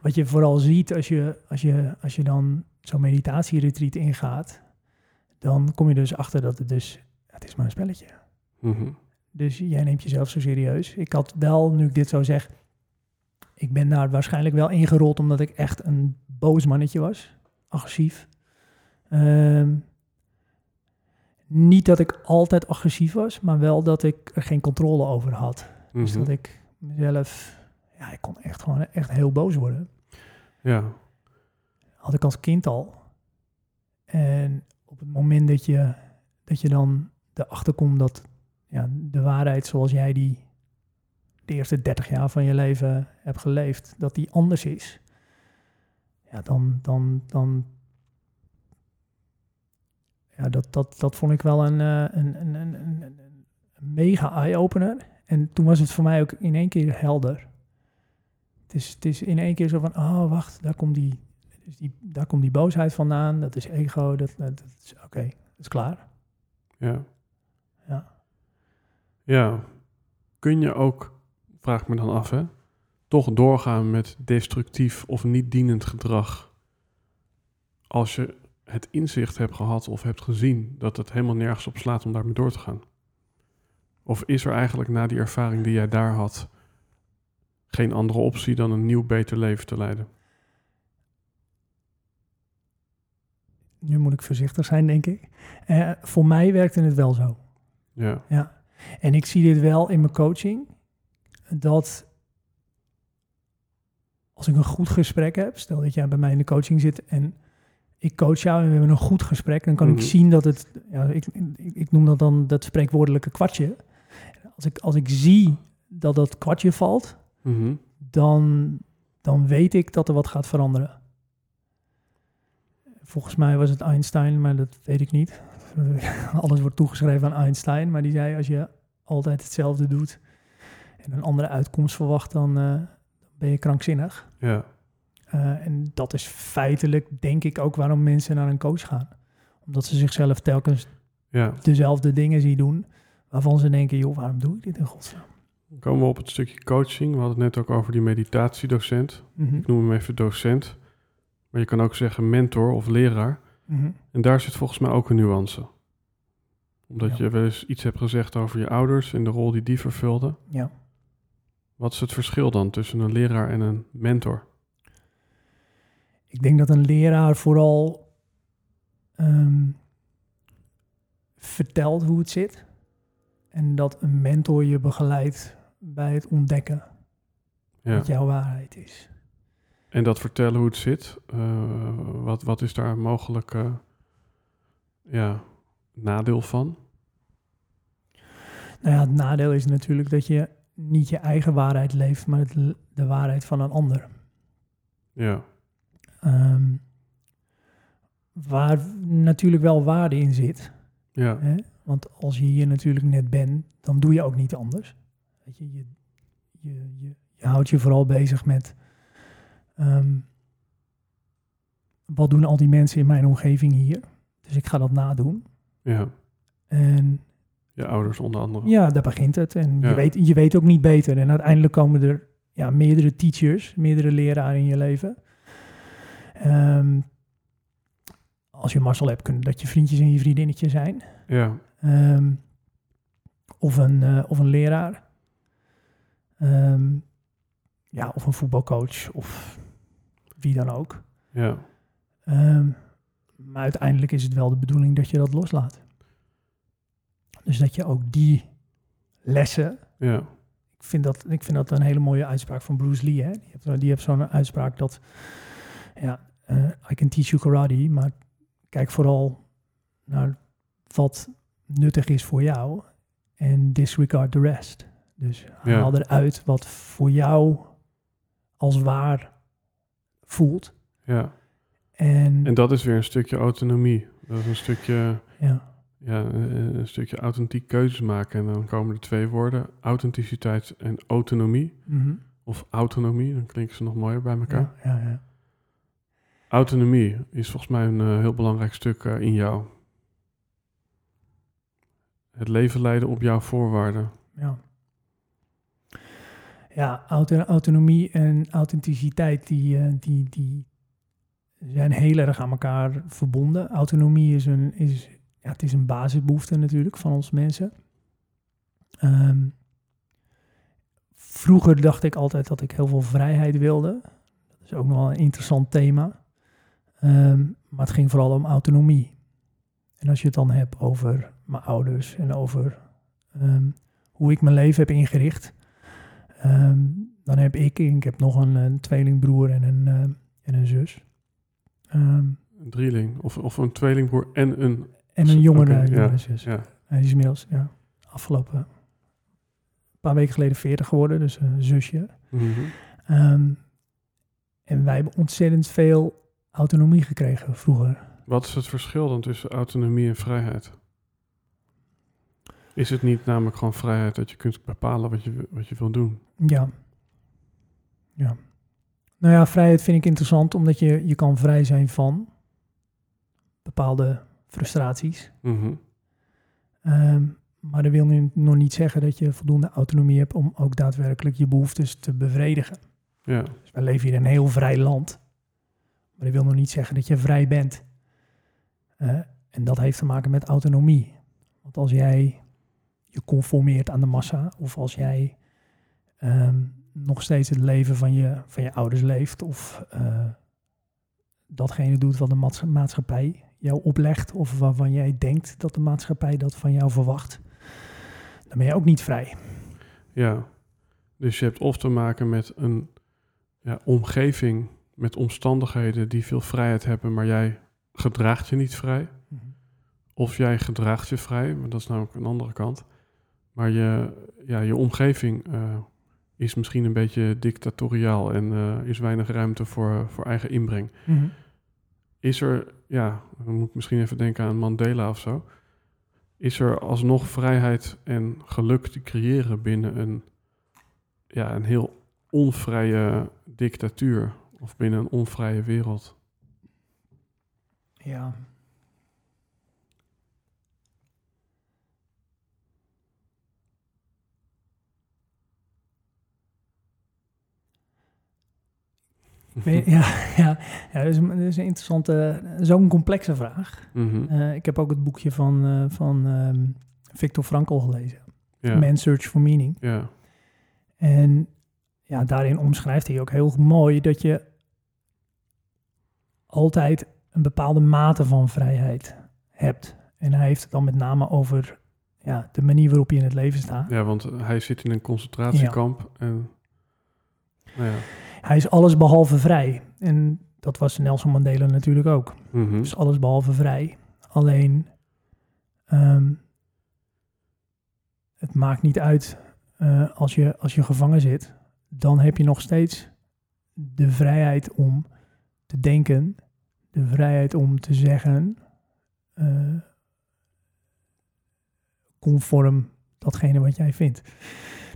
wat je vooral ziet als je, als je, als je dan zo'n meditatieretreat ingaat, dan kom je dus achter dat het dus, het is maar een spelletje. Mhm. Dus jij neemt jezelf zo serieus. Ik had wel, nu ik dit zo zeg, ik ben daar waarschijnlijk wel ingerold omdat ik echt een boos mannetje was. Agressief. Ehm, niet dat ik altijd agressief was, maar wel dat ik er geen controle over had. Dus Mhm. dat ik mezelf, ja, ik kon echt gewoon echt heel boos worden. ja, Had ik als kind al. En op het moment dat je, dat je dan erachter komt dat ja, de waarheid zoals jij die de eerste 30 jaar van je leven hebt geleefd, dat die anders is. Ja, dan, dan, dan ja, dat, dat, dat vond ik wel een, eh, een, een, een, een, mega eye-opener. En toen was het voor mij ook in één keer helder. Het is, het is in één keer zo van, oh wacht, daar komt die, dus die, daar komt die boosheid vandaan. Dat is ego, dat, dat, dat is oké, dat is klaar. ja. Ja. Ja. Kun je ook, vraag ik me dan af, hè, toch doorgaan met destructief of niet dienend gedrag als je het inzicht hebt gehad of hebt gezien dat het helemaal nergens op slaat om daarmee door te gaan? Of is er eigenlijk na die ervaring die jij daar had geen andere optie dan een nieuw, beter leven te leiden? Nu moet ik voorzichtig zijn, denk ik. Eh, voor mij werkte het wel zo. Ja, Ja. En ik zie dit wel in mijn coaching. Dat als ik een goed gesprek heb, stel dat jij bij mij in de coaching zit en ik coach jou en we hebben een goed gesprek, dan kan Mhm. ik zien dat het, ja, ik, ik, ik noem dat dan dat spreekwoordelijke kwartje. Als ik, als ik zie dat dat kwartje valt, Mhm. dan, dan weet ik dat er wat gaat veranderen. Volgens mij was het Einstein, maar dat weet ik niet. Alles wordt toegeschreven aan Einstein, maar die zei als je altijd hetzelfde doet en een andere uitkomst verwacht, dan eh, ben je krankzinnig. ja, Eh, en dat is feitelijk, denk ik, ook waarom mensen naar een coach gaan. Omdat ze zichzelf telkens ja. dezelfde dingen zien doen, waarvan ze denken, joh, waarom doe ik dit in godsnaam? Dan komen we op het stukje coaching. We hadden het net ook over die meditatiedocent. Mhm, Ik noem hem even docent. Maar je kan ook zeggen mentor of leraar. mhm. En daar zit volgens mij ook een nuance. Omdat Ja. je wel eens iets hebt gezegd over je ouders en de rol die die vervulden. Ja. Wat is het verschil dan tussen een leraar en een mentor? Ik denk dat een leraar vooral ehm, vertelt hoe het zit. En dat een mentor je begeleidt bij het ontdekken Ja. wat jouw waarheid is. En dat vertellen hoe het zit. eh, wat, wat is daar mogelijk eh, ja, nadeel van? Nou ja, het nadeel is natuurlijk dat je niet je eigen waarheid leeft, maar het, de waarheid van een ander. Ja, Ehm, waar natuurlijk wel waarde in zit. ja, Hè? Want als je hier natuurlijk net bent, dan doe je ook niet anders. Weet je, je, je, je, je houdt je vooral bezig met ehm, wat doen al die mensen in mijn omgeving hier. Dus ik ga dat nadoen. ja. En Je ouders onder andere. ja, daar begint het. En Ja. je, weet, je weet ook niet beter. En uiteindelijk komen er ja, meerdere teachers, meerdere leraren in je leven. Ehm, als je Marcel hebt, kunnen dat je vriendjes en je vriendinnetje zijn. Ja, Ehm, of, een, eh, of een leraar. Ehm, ja, of een voetbalcoach of wie dan ook. Ja. Maar uiteindelijk is het wel de bedoeling dat je dat loslaat. Dus dat je ook die lessen. Ja. Ik vind dat, ik vind dat een hele mooie uitspraak van Bruce Lee. Hè? Die heeft, die heeft zo'n uitspraak dat. Ja, eh, I can teach you karate, maar kijk vooral naar wat nuttig is voor jou en disregard the rest. Dus haal eruit wat voor jou als waar voelt. Ja. En, en dat is weer een stukje autonomie. Dat is een stukje, ja. Ja, een, stukje authentiek keuzes maken. En dan komen er twee woorden: authenticiteit en autonomie. Mhm. Of autonomie, dan klinken ze nog mooier bij elkaar. Ja, ja, ja. Autonomie is volgens mij een uh, heel belangrijk stuk uh, in jou. Het leven leiden op jouw voorwaarden. Ja. Ja, auto autonomie en authenticiteit, die, uh, die, die zijn heel erg aan elkaar verbonden. Autonomie is een, is, ja, het is een basisbehoefte natuurlijk van ons mensen. Um, vroeger dacht ik altijd dat ik heel veel vrijheid wilde. Dat is ook nog wel een interessant thema. Um, maar het ging vooral om autonomie. En als je het dan hebt over mijn ouders en over um, hoe ik mijn leven heb ingericht, dan heb ik, ik heb nog een, tweelingbroer en een, en een zus. een drieling, of, of een tweelingbroer en een en een jongere, okay, jongere ja, zus. Ja. Hij is inmiddels ja, afgelopen een paar weken geleden 40 geworden, dus een zusje. Mm -hmm. um, en wij hebben ontzettend veel autonomie gekregen vroeger. Wat is het verschil dan tussen autonomie en vrijheid? Is het niet namelijk gewoon vrijheid dat je kunt bepalen wat je, wat je wil doen? Ja. Ja. Nou ja, vrijheid vind ik interessant omdat je, je kan vrij zijn van bepaalde frustraties. Mm um, maar dat wil nu nog niet zeggen dat je voldoende autonomie hebt om ook daadwerkelijk je behoeftes te bevredigen. Ja. Dus wij leven hier in een heel vrij land. Maar dat wil nog niet zeggen dat je vrij bent. Uh, en dat heeft te maken met autonomie. Want als jij je conformeert aan de massa, of als jij um, nog steeds het leven van je, van je ouders leeft, of uh, datgene doet wat de maatschappij jou oplegt, of waarvan jij denkt dat de maatschappij dat van jou verwacht, dan ben je ook niet vrij. Ja, dus je hebt of te maken met een ja, omgeving, met omstandigheden die veel vrijheid hebben, maar jij gedraagt je niet vrij. Mhm. Of jij gedraagt je vrij, maar dat is namelijk een andere kant. Maar je, ja, je omgeving uh, is misschien een beetje dictatoriaal en uh, is weinig ruimte voor, voor eigen inbreng. Mm -hmm. Is er, ja, dan moet ik misschien even denken aan Mandela of zo. Is er alsnog vrijheid en geluk te creëren binnen een, ja, een heel onvrije dictatuur of binnen een onvrije wereld? Ja. ja, ja, ja dat, is, dat is een interessante, zo'n complexe vraag. Mm -hmm. uh, ik heb ook het boekje van, uh, van um, Viktor Frankl gelezen. Ja. Man's Search for Meaning. En ja, daarin omschrijft hij ook heel mooi dat je altijd een bepaalde mate van vrijheid hebt. En hij heeft het dan met name over ja, de manier waarop je in het leven staat. Ja, want hij zit in een concentratiekamp ja. en nou ja. Hij is alles behalve vrij. En dat was Nelson Mandela natuurlijk ook. Mm -hmm. Dus alles behalve vrij. Alleen, um, het maakt niet uit uh, als, je, als je gevangen zit. Dan heb je nog steeds de vrijheid om te denken. De vrijheid om te zeggen. Uh, conform datgene wat jij vindt.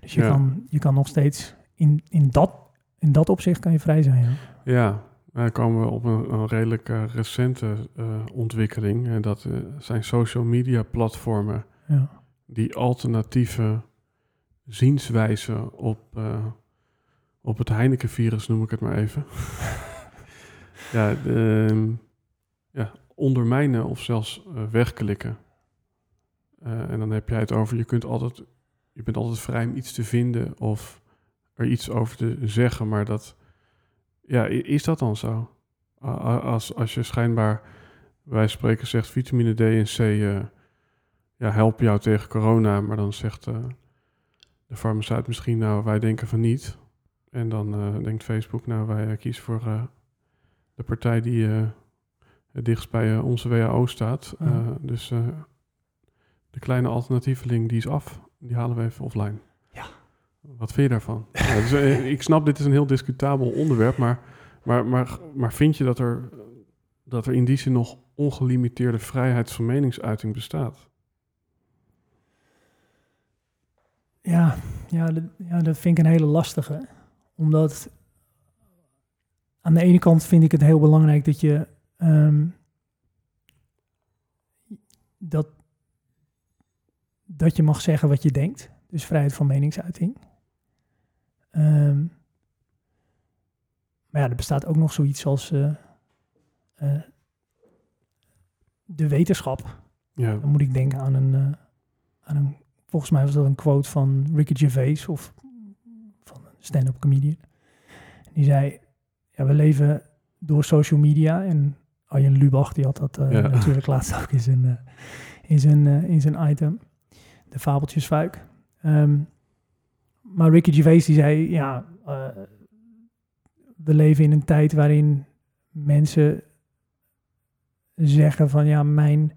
Dus je, Ja. kan, je kan nog steeds in, in, dat, in dat opzicht kan je vrij zijn. Ja. Ja, dan komen we op een, een redelijk eh, recente eh, ontwikkeling. En dat eh, zijn social media platformen Ja. die alternatieve zienswijzen op, op het Heineken-virus, noem ik het maar even. ja, de, ehm, ja, ondermijnen of zelfs wegklikken. En dan heb jij het over, je, kunt altijd, je bent altijd vrij om iets te vinden of er iets over te zeggen, maar dat, ja, is dat dan zo? Als, als je schijnbaar, wij spreken, zegt vitamine D en C, uh, ja, helpen jou tegen corona, maar dan zegt uh, de farmaceut misschien, nou, wij denken van niet. En dan uh, denkt Facebook, nou, wij kiezen voor de partij die het dichtst bij onze WHO staat. dus de kleine alternatieveling, die is af. Die halen we even offline. Wat vind je daarvan? dus, ik snap, dit is een heel discutabel onderwerp, maar, maar, maar, maar vind je dat er, dat er in die zin nog ongelimiteerde vrijheid van meningsuiting bestaat? Ja, ja, dat, ja, dat vind ik een hele lastige. Omdat aan de ene kant vind ik het heel belangrijk dat je um, dat, dat je mag zeggen wat je denkt. Dus vrijheid van meningsuiting. Um, maar ja, er bestaat ook nog zoiets als uh, uh, de wetenschap. Ja. Dan moet ik denken aan een, uh, aan een, volgens mij was dat een quote van Ricky Gervais of van een stand-up comedian. Die zei, ja, we leven door social media en Arjen Lubach, die had dat ja. natuurlijk laatst ook in zijn, in zijn, in zijn item de fabeltjesfuik. Um, maar Ricky Gervais die zei, ja, uh, we leven in een tijd waarin mensen zeggen van, ja, mijn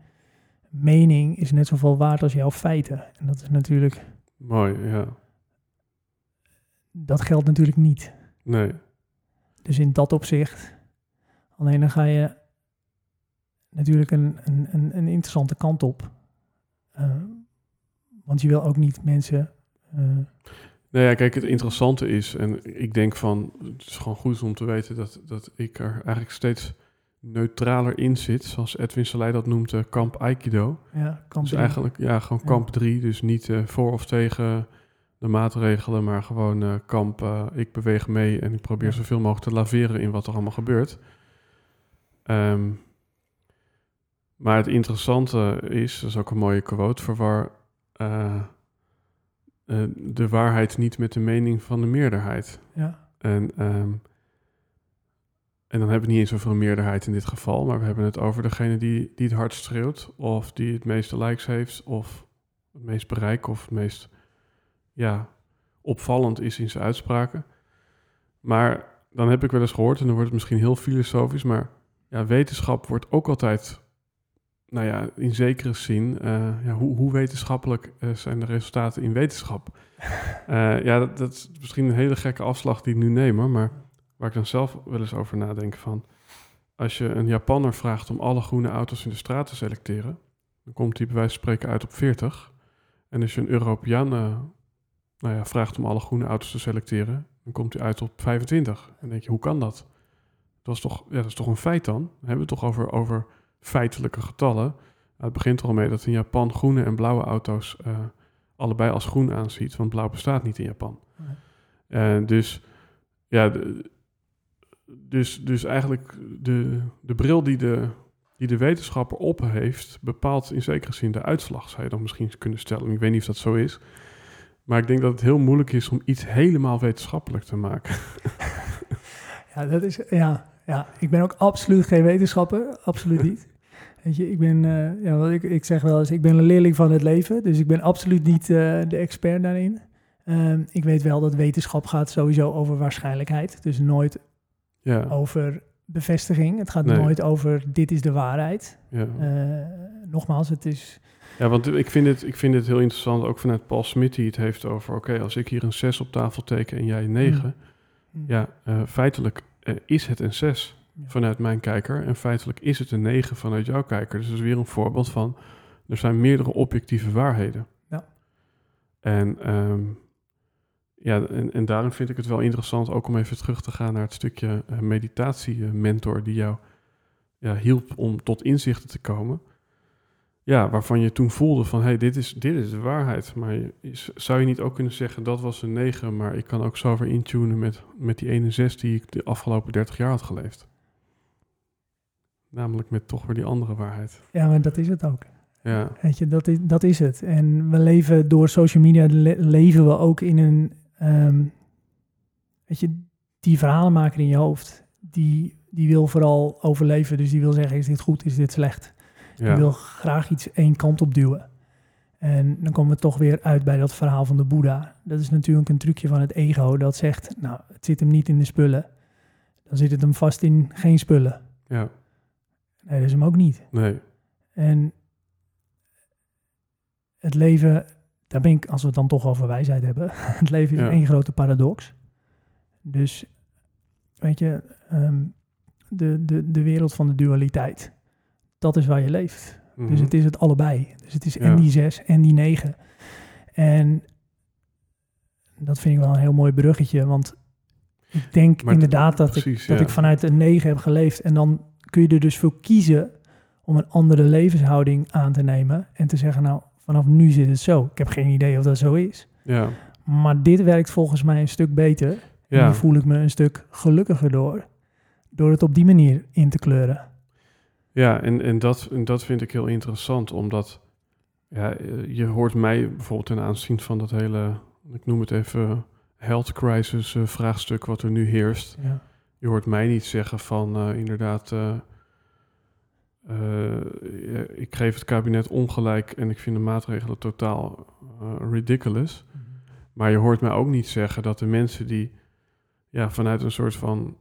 mening is net zoveel waard als jouw feiten. En dat is natuurlijk... Mooi, ja. Dat geldt natuurlijk niet. Nee. Dus in dat opzicht, alleen dan ga je natuurlijk een, een, een, een interessante kant op. Uh, want je wil ook niet mensen. Uh... Nou ja, kijk, het interessante is, en ik denk van, het is gewoon goed om te weten dat, dat ik er eigenlijk steeds neutraler in zit, zoals Edwin Salei dat noemt, uh, kamp Aikido. Ja, kamp dus eigenlijk, ja, gewoon kamp 3, dus niet uh, voor of tegen de maatregelen, maar gewoon uh, kamp, ik beweeg mee en ik probeer ja. zoveel mogelijk te laveren in wat er allemaal gebeurt. Um, maar het interessante is, dat is ook een mooie quote, verwar uh, uh, de waarheid niet met de mening van de meerderheid. Ja. En, um, en dan hebben we niet eens over een meerderheid in dit geval, maar we hebben het over degene die, die het hardst schreeuwt, of die het meeste likes heeft, of het meest bereik, of het meest ja, opvallend is in zijn uitspraken. Maar dan heb ik wel eens gehoord, en dan wordt het misschien heel filosofisch, maar ja, wetenschap wordt ook altijd nou ja, in zekere zin, uh, ja, hoe, hoe, wetenschappelijk uh, zijn de resultaten in wetenschap? Uh, ja, dat, dat, is misschien een hele gekke afslag die ik nu neem, maar waar ik dan zelf wel eens over nadenk van... Als je een Japanner vraagt om alle groene auto's in de straat te selecteren, dan komt hij bij wijze van spreken uit op 40. En als je een Europeaan nou ja, vraagt om alle groene auto's te selecteren, dan komt hij uit op 25. En dan denk je, hoe kan dat? Dat is toch, ja, dat is toch een feit dan? Dan hebben we het toch over... over feitelijke getallen. Het begint er al mee dat in Japan groene en blauwe auto's uh, allebei als groen aanziet, want blauw bestaat niet in Japan. Nee. Uh, dus ja, de, dus, dus eigenlijk de, de bril die de, die de wetenschapper op heeft, bepaalt in zekere zin de uitslag, zou je dan misschien kunnen stellen. Ik weet niet of dat zo is. Maar ik denk dat het heel moeilijk is om iets helemaal wetenschappelijk te maken. Ja, dat is, ja, ja, ik ben ook absoluut geen wetenschapper. Absoluut niet. Weet je, ik ben, uh, ja, wat ik, ik zeg wel eens, ik ben een leerling van het leven. Dus ik ben absoluut niet uh, de expert daarin. Uh, ik weet wel dat wetenschap gaat sowieso over waarschijnlijkheid. Dus nooit ja. over bevestiging. Het gaat Nee. nooit over dit is de waarheid. Ja. Eh, nogmaals, het is... Ja, want ik vind, het, ik vind het heel interessant, ook vanuit Paul Smit, die het heeft over... oké, als ik hier een 6 op tafel teken en jij een 9... Mm. ja, eh, feitelijk eh, is het een 6 Ja. Vanuit mijn kijker... en feitelijk is het een 9 vanuit jouw kijker. Dus dat is weer een voorbeeld van... er zijn meerdere objectieve waarheden. Ja. En, ehm, ja, en, vind ik het wel interessant... ook om even terug te gaan naar het stukje eh, meditatie-mentor... die jou ja, hielp om tot inzichten te komen... Ja, waarvan je toen voelde van, hé, hey, dit, is, dit is de waarheid. Maar je- zou je niet ook kunnen zeggen, dat was een 9, maar ik kan ook zo weer intunen met, met die ene 6 die ik de afgelopen 30 jaar had geleefd. Namelijk met toch weer die andere waarheid. Ja, maar dat is het ook. Ja, Weet je, dat is, dat is het. En we leven door social media, le- leven we ook in een, ehm, weet je, die verhalenmaker in je hoofd, die, die wil vooral overleven. Dus die wil zeggen, is dit goed, is dit slecht? Die Ja. wil graag iets één kant op duwen. En dan komen we toch weer uit bij dat verhaal van de Boeddha. Dat is natuurlijk een trucje van het ego dat zegt, nou, het zit hem niet in de spullen. Dan zit het hem vast in geen spullen. ja. Nee, dat is hem ook niet. Nee. En het leven, daar ben ik, als we het dan toch over wijsheid hebben, het leven is Ja. één grote paradox. Dus, weet je, ehm, de, de, de wereld van de dualiteit, dat is waar je leeft. Dus Mhm. het is het allebei. Dus het is Ja. en die zes en die negen. En dat vind ik wel een heel mooi bruggetje, want ik denk Maar inderdaad dat, ik, dat ja. ik vanuit een negen heb geleefd. En dan kun je er dus voor kiezen om een andere levenshouding aan te nemen. En te zeggen, nou, vanaf nu zit het zo. Ik heb geen idee of dat zo is. Ja. Maar dit werkt volgens mij een stuk beter. En Ja. hier voel ik me een stuk gelukkiger door. Door het op die manier in te kleuren. Ja, en, en, dat, en dat vind ik heel interessant, omdat ja, eh, je hoort mij bijvoorbeeld ten aanzien van dat hele, ik noem het even, health crisis eh, vraagstuk wat er nu heerst. Ja. Je hoort mij niet zeggen van eh, inderdaad, eh, eh, ik geef het kabinet ongelijk en ik vind de maatregelen totaal ridiculous. Maar je hoort mij ook niet zeggen dat de mensen die ja, vanuit een soort van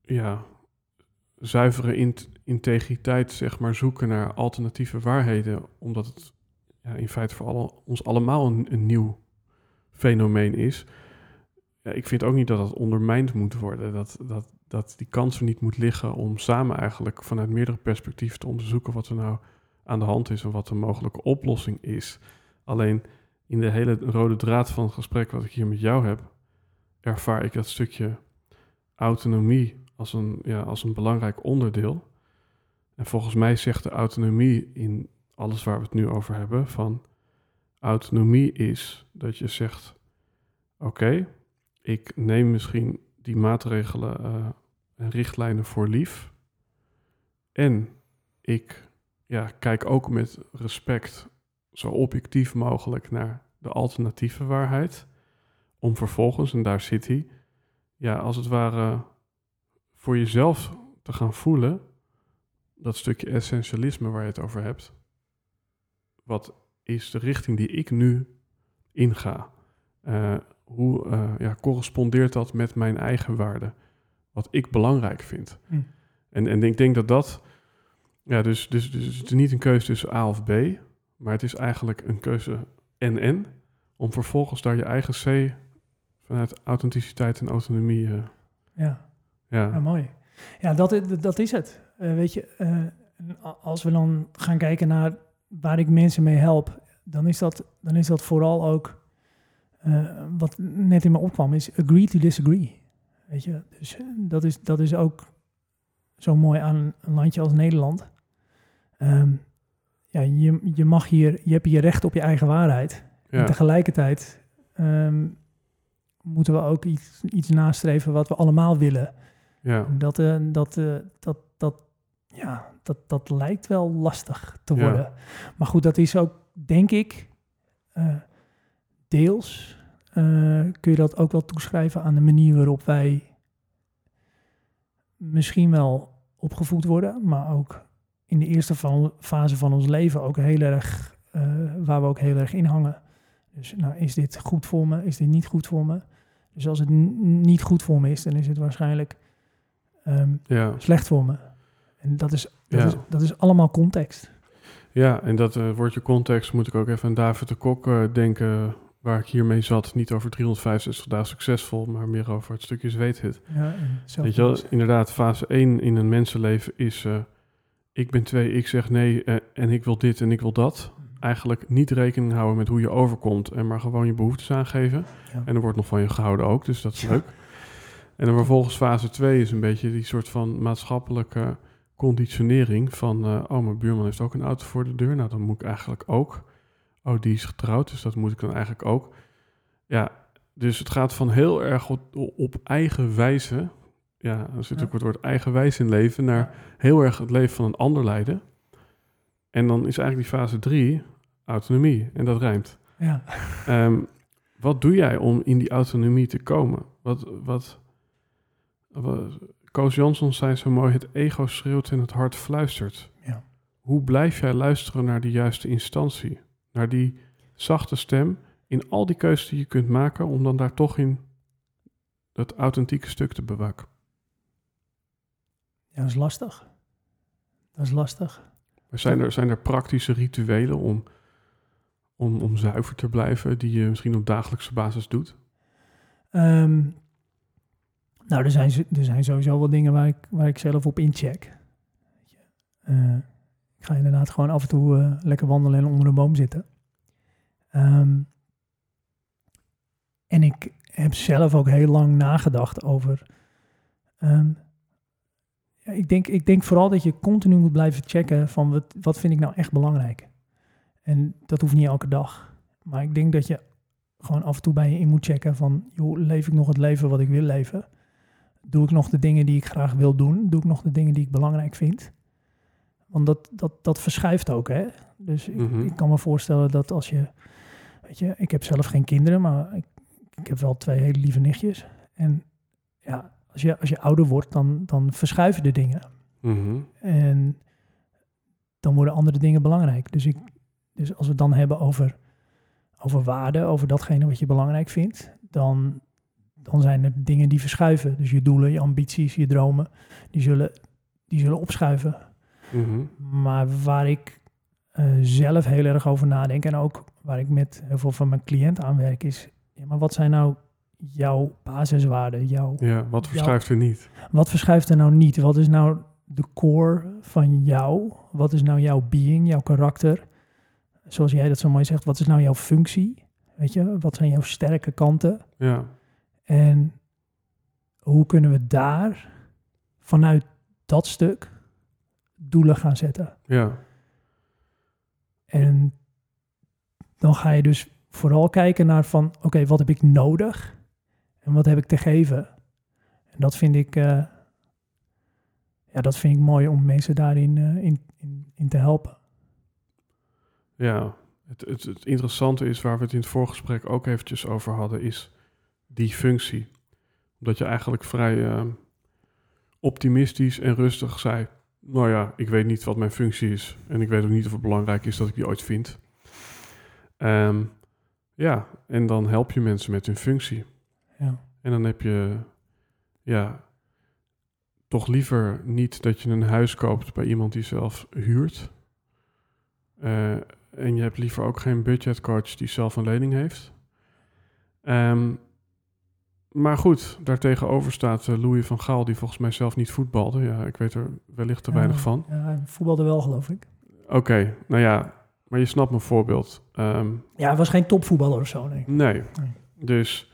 ja, zuivere int- integriteit zeg maar, zoeken naar alternatieve waarheden, omdat het ja, in feite voor alle, ons allemaal een, een nieuw fenomeen is. Ja, ik vind ook niet dat dat ondermijnd moet worden, dat, dat, dat die kans er niet moet liggen om samen eigenlijk vanuit meerdere perspectieven te onderzoeken wat er nou aan de hand is en wat de mogelijke oplossing is. Alleen in de hele rode draad van het gesprek wat ik hier met jou heb, ervaar ik dat stukje autonomie als een, ja, als een belangrijk onderdeel. En volgens mij zegt de autonomie in alles waar we het nu over hebben, van autonomie is dat je zegt, oké, ik neem misschien die maatregelen eh, en richtlijnen voor lief. En ik ja, kijk ook met respect zo objectief mogelijk naar de alternatieve waarheid. Om vervolgens, en daar zit hij, ja, als het ware voor jezelf te gaan voelen, dat stukje essentialisme waar je het over hebt. Wat is de richting die ik nu inga? Eh, hoe eh, ja, correspondeert dat met mijn eigen waarden? Wat ik belangrijk vind. Hm. En, en ik denk dat dat, ja, dus, dus, dus het is niet een keuze tussen A of B, maar het is eigenlijk een keuze en-en, om vervolgens daar je eigen C vanuit authenticiteit en autonomie, eh, Ja. ja, Ja, mooi. Ja, dat, dat is het. Eh, weet je, als we dan gaan kijken naar waar ik mensen mee help, dan is dat, dan is dat vooral ook eh, wat net in me opkwam, is agree to disagree. Weet je, dus eh, dat is, dat is ook zo mooi aan een landje als Nederland. Ehm, ja, je, je mag hier, je hebt hier recht op je eigen waarheid. En tegelijkertijd ehm, moeten we ook iets, iets nastreven wat we allemaal willen. ja, Dat, eh, dat, dat, dat, ja, dat, dat lijkt wel lastig te Ja. worden. Maar goed, dat is ook, denk ik, deels eh, kun je dat ook wel toeschrijven aan de manier waarop wij misschien wel opgevoed worden, maar ook in de eerste van, fase van ons leven ook heel erg, eh, waar we ook heel erg in hangen. Dus nou, is dit goed voor me? Is dit niet goed voor me? Dus als het niet goed voor me is, dan is het waarschijnlijk ehm, ja. slecht voor me. En dat is, dat, Ja. is, dat is allemaal context. Ja, en dat eh, woordje context moet ik ook even aan David de Kok denken, waar ik hiermee zat. Niet over 365 dagen succesvol, maar meer over het stukje zweethit. Ja, Weet je wel, inderdaad, fase 1 in een mensenleven is... eh, ik ben twee, ik zeg nee eh, en ik wil dit en ik wil dat. Eigenlijk niet rekening houden met hoe je overkomt en maar gewoon je behoeftes aangeven. Ja. En er wordt nog van je gehouden ook, dus dat is Ja. leuk. En dan vervolgens fase 2 is een beetje die soort van maatschappelijke conditionering van... eh, oh, mijn buurman heeft ook een auto voor de deur, nou dan moet ik eigenlijk ook. Oh, die is getrouwd, dus dat moet ik dan eigenlijk ook. Ja, dus het gaat van heel erg op, op eigen wijze... Ja, er zit ook het woord eigenwijs in leven... naar heel erg het leven van een ander leiden. En dan is eigenlijk die fase 3 autonomie, en dat rijmt. Ja. Ehm, wat doe jij om in die autonomie te komen? Wat, wat, Koos Jansson zei zo mooi, het ego schreeuwt en het hart fluistert. Ja. Hoe blijf jij luisteren naar die juiste instantie? Naar die zachte stem in al die keuzes die je kunt maken om dan daar toch in dat authentieke stuk te bewaken? Ja, dat is lastig. Dat is lastig. Maar zijn er, zijn er praktische rituelen om, om, om zuiver te blijven die je misschien op dagelijkse basis doet? Ehm, nou, er zijn, er zijn sowieso wel dingen waar ik, waar ik zelf op incheck. Uh, ik ga inderdaad gewoon af en toe uh, lekker wandelen en onder een boom zitten. Um, en ik heb zelf ook heel lang nagedacht over. Ja, ik, denk, ik denk vooral dat je continu moet blijven checken van wat, wat vind ik nou echt belangrijk. En dat hoeft niet elke dag. Maar ik denk dat je gewoon af en toe bij je in moet checken van, joh, leef ik nog het leven wat ik wil leven? Doe ik nog de dingen die ik graag wil doen? Doe ik nog de dingen die ik belangrijk vind? Want dat, dat, dat verschuift ook, hè? Dus ik, Mhm. ik kan me voorstellen dat als je, weet je, ik heb zelf geen kinderen, maar ik, ik heb wel twee hele lieve nichtjes. En ja, als je, als je ouder wordt, dan, dan verschuiven de dingen. Mhm. En dan worden andere dingen belangrijk. Dus, ik, dus als we het dan hebben over, over waarde, over datgene wat je belangrijk vindt, dan, dan zijn er dingen die verschuiven. Dus je doelen, je ambities, je dromen, die zullen, die zullen opschuiven. Mhm. Maar waar ik eh, zelf heel erg over nadenk en ook waar ik met heel veel van mijn cliënten aan werk, is: ja, maar wat zijn nou jouw basiswaarden? Jouw, Ja, wat verschuift er niet? wat verschuift er nou niet? Wat is nou de core van jou? Wat is nou jouw being, jouw karakter? Zoals jij dat zo mooi zegt, wat is nou jouw functie? Weet je, wat zijn jouw sterke kanten? Ja, En hoe kunnen we daar vanuit dat stuk doelen gaan zetten? ja, En dan ga je dus vooral kijken naar van, oké, wat heb ik nodig en wat heb ik te geven? En dat vind ik, eh, ja, dat vind ik mooi om mensen daarin eh, in, in, in te helpen. ja. Het, het, het interessante is, waar we het in het voorgesprek ook eventjes over hadden, is die functie. Omdat je eigenlijk vrij eh, optimistisch en rustig zei, nou ja, ik weet niet wat mijn functie is. En ik weet ook niet of het belangrijk is dat ik die ooit vind. Ehm, ja, en dan help je mensen met hun functie. Ja, En dan heb je, ja, toch liever niet dat je een huis koopt bij iemand die zelf huurt. Eh, en je hebt liever ook geen budgetcoach die zelf een lening heeft. Ehm, maar goed, daartegenover staat eh, Louis van Gaal, die volgens mij zelf niet voetbalde. Ja, ik weet er wellicht te weinig van. Ja, hij voetbalde wel, geloof ik. Oké, nou ja, maar je snapt mijn voorbeeld. Ehm, Ja, hij was geen topvoetballer of zo, nee. Nee. Nee. Dus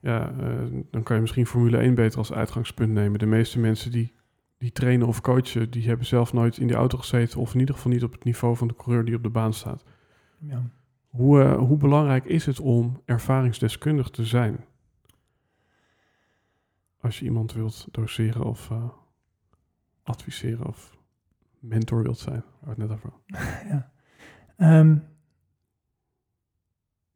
ja, eh, dan kan je misschien Formule 1 beter als uitgangspunt nemen. De meeste mensen die, die trainen of coachen, die hebben zelf nooit in die auto gezeten. Of in ieder geval niet op het niveau van de coureur die op de baan staat. Ja. Hoe, eh, hoe belangrijk is het om ervaringsdeskundig te zijn? Als je iemand wilt doseren of eh, adviseren of mentor wilt zijn. Waar het net over ja. Ehm,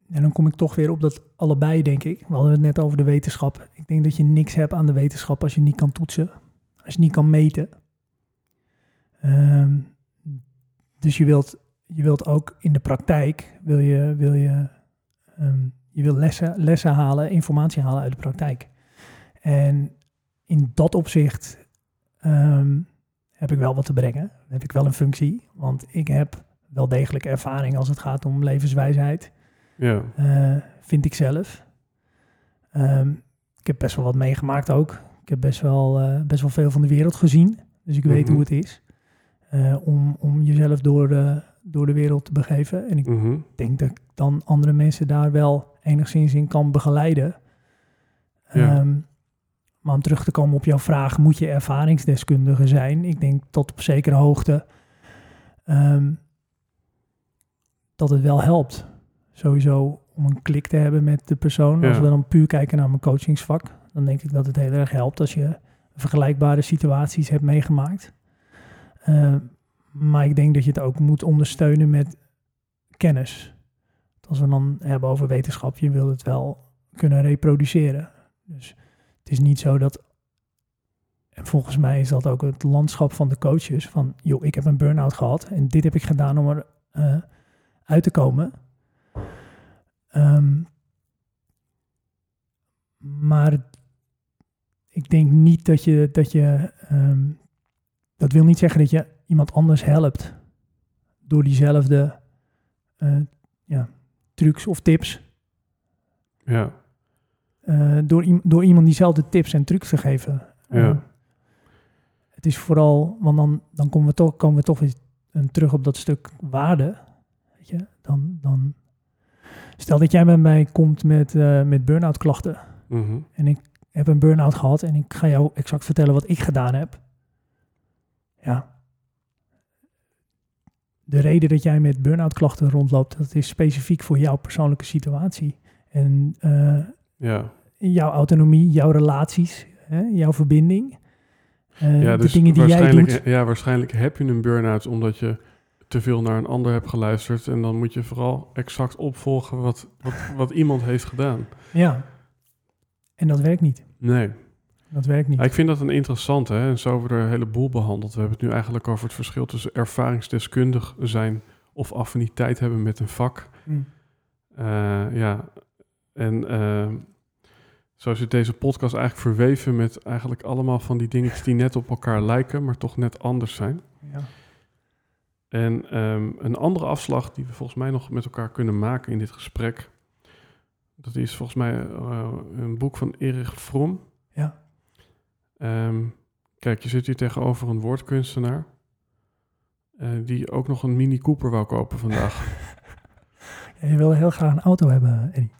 en dan kom ik toch weer op dat allebei, denk ik. We hadden het net over de wetenschap. Ik denk dat je niks hebt aan de wetenschap als je niet kan toetsen. Als je niet kan meten. Ehm, dus je wilt, je wilt ook in de praktijk, wil je, wil je, ehm, je wil lessen, lessen halen, informatie halen uit de praktijk. En in dat opzicht ehm, heb ik wel wat te brengen. Heb ik wel een functie, want ik heb wel degelijk ervaring als het gaat om levenswijsheid, Ja, eh, vind ik zelf. Ehm, ik heb best wel wat meegemaakt ook. Ik heb best wel, eh, best wel veel van de wereld gezien, dus ik weet Mhm. hoe het is eh, om, om jezelf door de, door de wereld te begeven. En ik mhm, denk dat ik dan andere mensen daar wel enigszins in kan begeleiden. Ja. Ehm, maar om terug te komen op jouw vraag, moet je ervaringsdeskundige zijn? Ik denk tot op zekere hoogte ehm, dat het wel helpt. Sowieso om een klik te hebben met de persoon. Ja. Als we dan puur kijken naar mijn coachingsvak, dan denk ik dat het heel erg helpt als je vergelijkbare situaties hebt meegemaakt. Ehm, maar ik denk dat je het ook moet ondersteunen met kennis. Als we dan hebben over wetenschap, je wil het wel kunnen reproduceren. Dus het is niet zo dat en volgens mij is dat ook het landschap van de coaches. Van, joh, ik heb een burn-out gehad en dit heb ik gedaan om er eh, uit te komen. Ehm, maar ik denk niet dat je, dat je, ehm, dat wil niet zeggen dat je iemand anders helpt door diezelfde uh, ja, trucs of tips. Ja. Uh, door, door iemand diezelfde tips en trucs te geven. Ja. Uh, het is vooral, want dan, dan komen we toch, komen we toch weer terug op dat stuk waarde. Weet je, dan, dan stel dat jij bij mij komt met, uh, met burn-out klachten. Mm -hmm. En ik heb een burn-out gehad en ik ga jou exact vertellen wat ik gedaan heb. Ja. De reden dat jij met burn-out klachten rondloopt, dat is specifiek voor jouw persoonlijke situatie. En ja. jouw autonomie, jouw relaties, hè, jouw verbinding. Uh, ja, dus de dingen die jij doet. Ja, waarschijnlijk heb je een burn-out omdat je te veel naar een ander hebt geluisterd. En dan moet je vooral exact opvolgen wat, wat, wat iemand heeft gedaan. Ja, en dat werkt niet. Nee. Dat werkt niet. Ja, ik vind dat een interessante. Hè? En zo hebben we er een heleboel behandeld. We hebben het nu eigenlijk over het verschil tussen ervaringsdeskundig zijn of affiniteit hebben met een vak. Mm. Uh, ja, en uh, zo zit deze podcast eigenlijk verweven met eigenlijk allemaal van die dingetjes die net op elkaar lijken, maar toch net anders zijn. Ja. En um, een andere afslag die we volgens mij nog met elkaar kunnen maken in dit gesprek, dat is volgens mij uh, een boek van Erich Fromm. Ja. Um, kijk, je zit hier tegenover een woordkunstenaar. Uh, die ook nog een Mini Cooper wou kopen vandaag. ja, je wil heel graag een auto hebben, Eddie.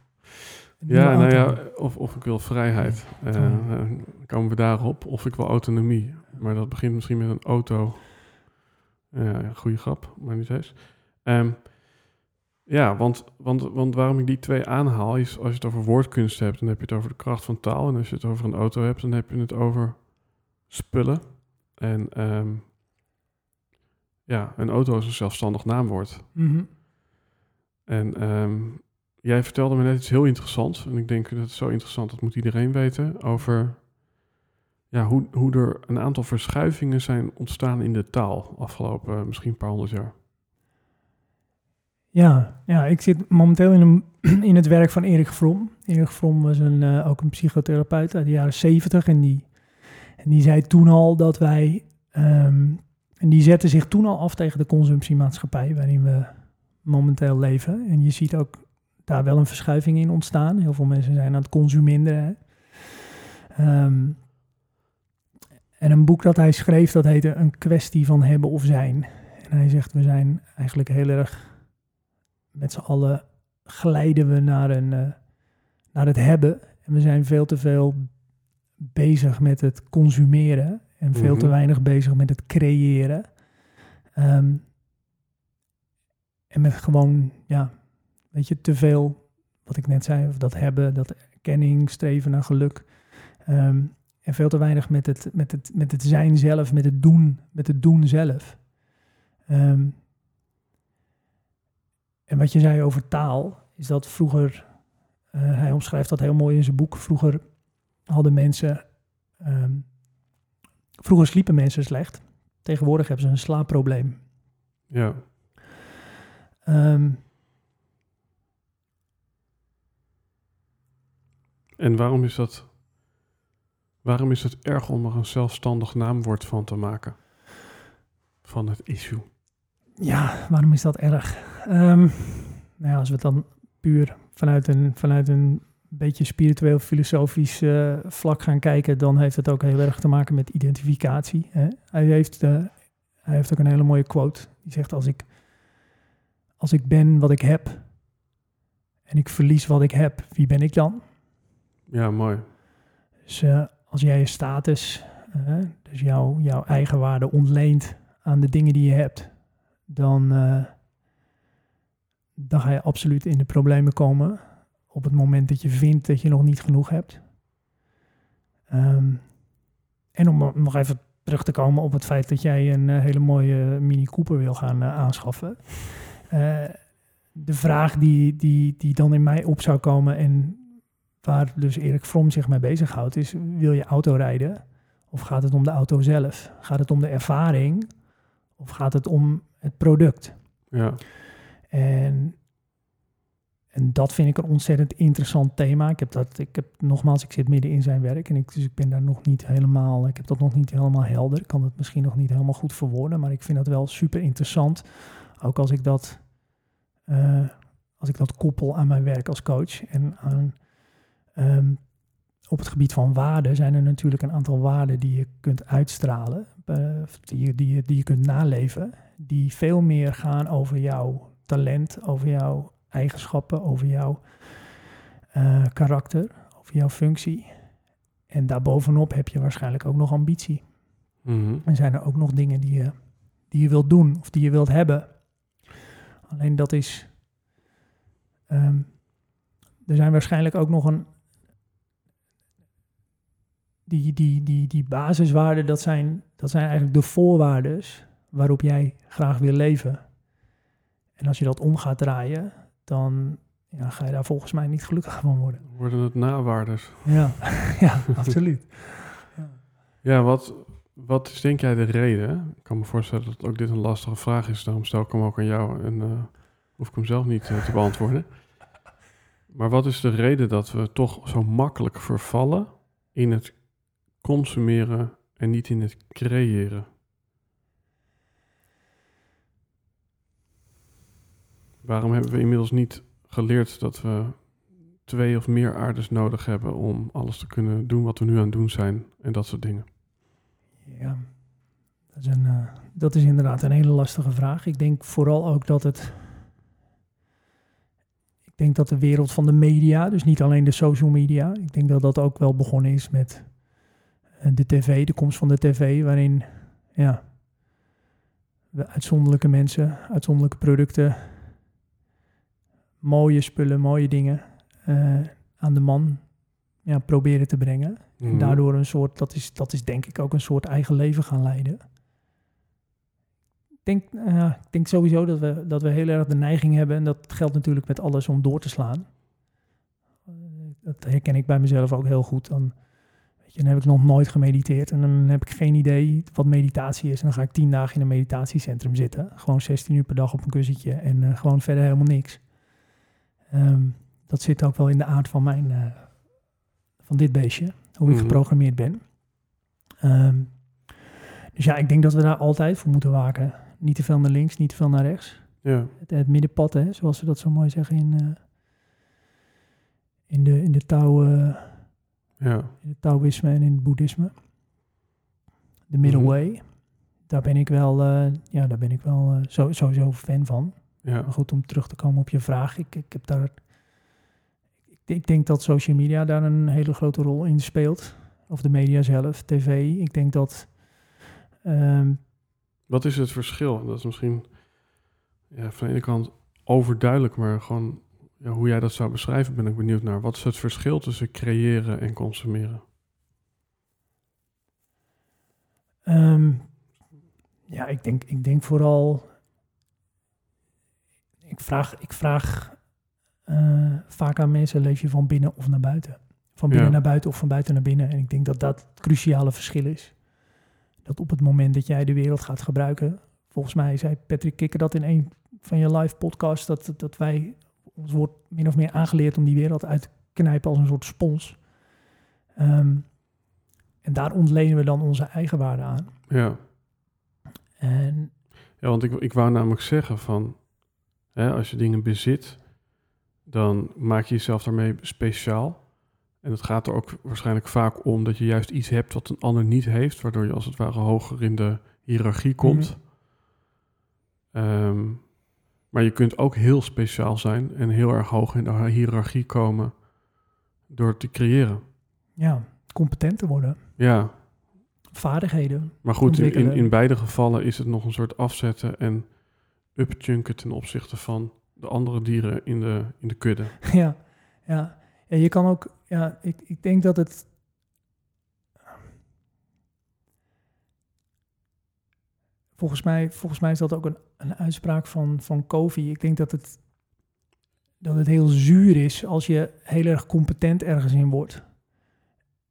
Ja, nou ja, of, of ik wil vrijheid. Uh, uh, komen we daarop. Of ik wil autonomie. Maar dat begint misschien met een auto. Ja, goede grap, maar niet eens. Um, ja, want, want, want waarom ik die twee aanhaal is als je het over woordkunst hebt, dan heb je het over de kracht van taal. En als je het over een auto hebt, dan heb je het over spullen. En um, ja, een auto is een zelfstandig naamwoord. Mm -hmm. En um, jij vertelde me net iets heel interessants. En ik denk dat het zo interessant, dat moet iedereen weten. Over ja, hoe, hoe er een aantal verschuivingen zijn ontstaan in de taal afgelopen misschien een paar honderd jaar. Ja, ja, ik zit momenteel in, een, in het werk van Erik Fromm. Erik Fromm was een, uh, ook een psychotherapeut uit de jaren zeventig. En die, en die zei toen al dat wij... Um, en die zette zich toen al af tegen de consumptiemaatschappij waarin we momenteel leven. En je ziet ook daar wel een verschuiving in ontstaan. Heel veel mensen zijn aan het consumeren. Um, en een boek dat hij schreef, dat heette Een kwestie van hebben of zijn. En hij zegt, we zijn eigenlijk heel erg met z'n allen glijden we naar, een, uh, naar het hebben. En we zijn veel te veel bezig met het consumeren. En veel mm -hmm. te weinig bezig met het creëren. Um, en met gewoon, ja, weet je, te veel, wat ik net zei, of dat hebben, dat erkenning, streven naar geluk. Um, en veel te weinig met het, met, het, met het zijn zelf, met het doen, met het doen zelf. Um, en wat je zei over taal, is dat vroeger, uh, hij omschrijft dat heel mooi in zijn boek, vroeger hadden mensen, um, vroeger sliepen mensen slecht. Tegenwoordig hebben ze een slaapprobleem. Ja. Um, en waarom is dat, waarom is het erg om er een zelfstandig naamwoord van te maken? Van het issue. Ja, waarom is dat erg? Um, nou als we het dan puur vanuit een, vanuit een beetje spiritueel filosofisch uh, vlak gaan kijken, dan heeft het ook heel erg te maken met identificatie. Hè? Hij, heeft, uh, hij heeft ook een hele mooie quote. Die zegt: als ik, als ik ben wat ik heb en ik verlies wat ik heb, wie ben ik dan? Ja, mooi. Dus uh, als jij je status, dus jouw, jouw eigenwaarde ontleent aan de dingen die je hebt, dan, uh, dan ga je absoluut in de problemen komen op het moment dat je vindt dat je nog niet genoeg hebt. Um, en om nog even terug te komen op het feit dat jij een hele mooie Mini Cooper wil gaan aanschaffen. de vraag die, die, die dan in mij op zou komen en waar dus Erik Fromm zich mee bezighoudt is, wil je auto rijden Of gaat het om de auto zelf? Gaat het om de ervaring? Of gaat het om het product? Ja. En, en dat vind ik een ontzettend interessant thema. Ik heb dat, ik heb nogmaals, ik zit midden in zijn werk en ik, dus ik ben daar nog niet helemaal, ik heb dat nog niet helemaal helder. Ik kan het misschien nog niet helemaal goed verwoorden, maar ik vind dat wel super interessant. Ook als ik dat, eh, als ik dat koppel aan mijn werk als coach en aan, ehm, op het gebied van waarden zijn er natuurlijk een aantal waarden die je kunt uitstralen, uh, die, je, die, je, die je kunt naleven, die veel meer gaan over jouw talent, over jouw eigenschappen, over jouw uh, karakter, over jouw functie. En daarbovenop heb je waarschijnlijk ook nog ambitie. Mhm. En zijn er ook nog dingen die je, die je wilt doen of die je wilt hebben. Alleen dat is. Um, er zijn waarschijnlijk ook nog een. Die, die, die, die basiswaarden, dat zijn, dat zijn eigenlijk de voorwaarden waarop jij graag wil leven. En als je dat om gaat draaien, dan ja, ga je daar volgens mij niet gelukkig van worden. Worden het nawaardes? Ja, ja absoluut. Ja, ja wat, wat is denk jij de reden? Ik kan me voorstellen dat ook dit een lastige vraag is, daarom stel ik hem ook aan jou en uh, hoef ik hem zelf niet uh, te beantwoorden. Maar wat is de reden dat we toch zo makkelijk vervallen in het consumeren en niet in het creëren? Waarom hebben we inmiddels niet geleerd dat we twee of meer aardes nodig hebben om alles te kunnen doen wat we nu aan het doen zijn en dat soort dingen? Ja, dat is, uh, dat is inderdaad een hele lastige vraag. Ik denk vooral ook dat het. Ik denk dat de wereld van de media, dus niet alleen de social media, ik denk dat dat ook wel begonnen is met de tv, de komst van de tv, waarin ja, we uitzonderlijke mensen, uitzonderlijke producten mooie spullen, mooie dingen uh, aan de man ja, proberen te brengen. Mm. En daardoor een soort, dat is, dat is denk ik ook een soort eigen leven gaan leiden. Ik denk, uh, ik denk sowieso dat we, dat we heel erg de neiging hebben, en dat geldt natuurlijk met alles, om door te slaan. Dat herken ik bij mezelf ook heel goed. Dan, je, dan heb ik nog nooit gemediteerd en dan heb ik geen idee wat meditatie is. En dan ga ik tien dagen in een meditatiecentrum zitten. Gewoon 16 uur per dag op een kussentje en uh, gewoon verder helemaal niks. Um, dat zit ook wel in de aard van mijn, uh, van dit beestje, hoe ik Mhm. geprogrammeerd ben. Um, dus ja, ik denk dat we daar altijd voor moeten waken. Niet te veel naar links, niet te veel naar rechts. Ja, Het, het middenpad, hè, zoals ze dat zo mooi zeggen in, uh, in, de, in, de touw, ja, in het Taoïsme en in het Boeddhisme. De middle Mhm. way. Daar ben ik wel, uh, ja, daar ben ik wel uh, zo, sowieso fan van. ja. Maar goed, om terug te komen op je vraag. Ik, ik heb daar. Ik, ik denk dat social media daar een hele grote rol in speelt. Of de media zelf, tv. Ik denk dat. ehm, Wat is het verschil? Dat is misschien ja, van de ene kant overduidelijk, maar gewoon ja, hoe jij dat zou beschrijven, ben ik benieuwd naar. Wat is het verschil tussen creëren en consumeren? ehm, ja, ik denk, ik denk vooral. Ik vraag, ik vraag eh, vaak aan mensen: leef je van binnen of naar buiten? Van binnen Ja. naar buiten of van buiten naar binnen? En ik denk dat dat het cruciale verschil is. Dat op het moment dat jij de wereld gaat gebruiken. Volgens mij zei Patrick Kikker dat in een van je live podcasts. Dat, dat wij. Ons wordt min of meer aangeleerd om die wereld uit te knijpen als een soort spons. Ehm, en daar ontlenen we dan onze eigen waarde aan. Ja, En ja want ik, ik wou namelijk zeggen van, hè, als je dingen bezit, dan maak je jezelf daarmee speciaal. En het gaat er ook waarschijnlijk vaak om dat je juist iets hebt wat een ander niet heeft, waardoor je als het ware hoger in de hiërarchie komt. Ehm, maar je kunt ook heel speciaal zijn en heel erg hoog in de hiërarchie komen door te creëren. ja, competent te worden. Ja, Vaardigheden. maar goed, in, in, beide gevallen is het nog een soort afzetten en upchunken ten opzichte van de andere dieren in de, in de kudde. ja, ja. ja, je kan ook... Ja, ik, ik denk dat het... Volgens mij, volgens mij is dat ook een, een uitspraak van, van Kofi. Ik denk dat het, dat het heel zuur is als je heel erg competent ergens in wordt.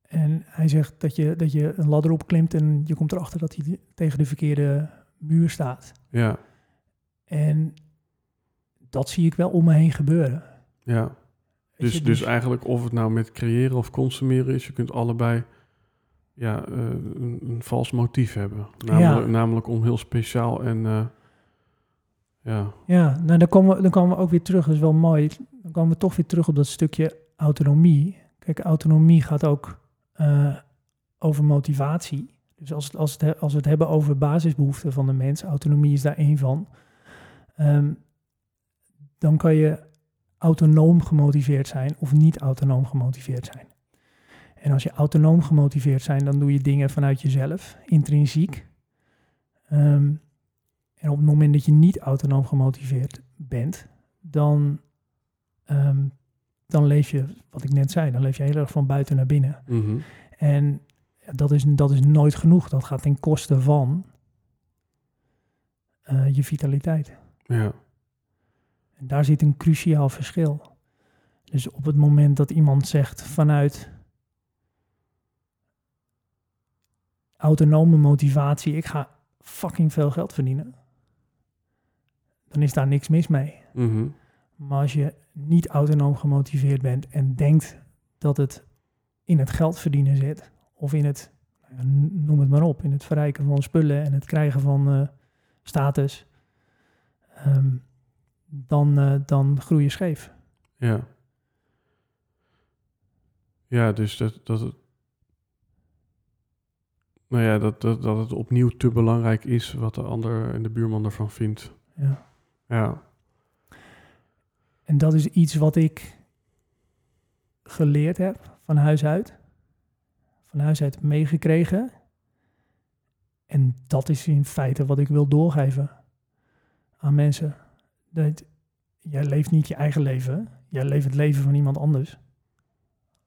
En hij zegt dat je, dat je een ladder opklimt en je komt erachter dat hij tegen de verkeerde muur staat. Ja, En dat zie ik wel om me heen gebeuren. ja. Dus, je, dus eigenlijk of het nou met creëren of consumeren is, je kunt allebei ja, eh, een, een vals motief hebben. Namelijk, namelijk om heel speciaal en eh, ja, Ja, nou, dan, komen we, dan komen we ook weer terug, dat is wel mooi. Dan komen we toch weer terug op dat stukje autonomie. Kijk, autonomie gaat ook eh, over motivatie. Dus als, als, het, he- als we het hebben over basisbehoeften van de mens, autonomie is daar één van. Ehm, dan kan je autonoom gemotiveerd zijn of niet autonoom gemotiveerd zijn. En als je autonoom gemotiveerd zijn, dan doe je dingen vanuit jezelf, intrinsiek. Ehm, en op het moment dat je niet autonoom gemotiveerd bent, dan, ehm, dan leef je, wat ik net zei, dan leef je heel erg van buiten naar binnen. mhm, En dat is, dat is nooit genoeg. Dat gaat ten koste van eh, je vitaliteit. ja, En daar zit een cruciaal verschil. Dus op het moment dat iemand zegt vanuit autonome motivatie, ik ga fucking veel geld verdienen, dan is daar niks mis mee. mhm, Maar als je niet autonoom gemotiveerd bent en denkt dat het in het geld verdienen zit, of in het, nou noem het maar op, in het verrijken van spullen en het krijgen van eh, status, ehm, dan, eh, dan groei je scheef. ja. Ja, dus dat, dat. Nou ja, dat, dat, dat het opnieuw te belangrijk is wat de ander en de buurman ervan vindt. Ja. Ja, En dat is iets wat ik geleerd heb van huis uit. Van huis uit meegekregen. En dat is in feite wat ik wil doorgeven aan mensen. Dat, jij leeft niet je eigen leven. Jij leeft het leven van iemand anders.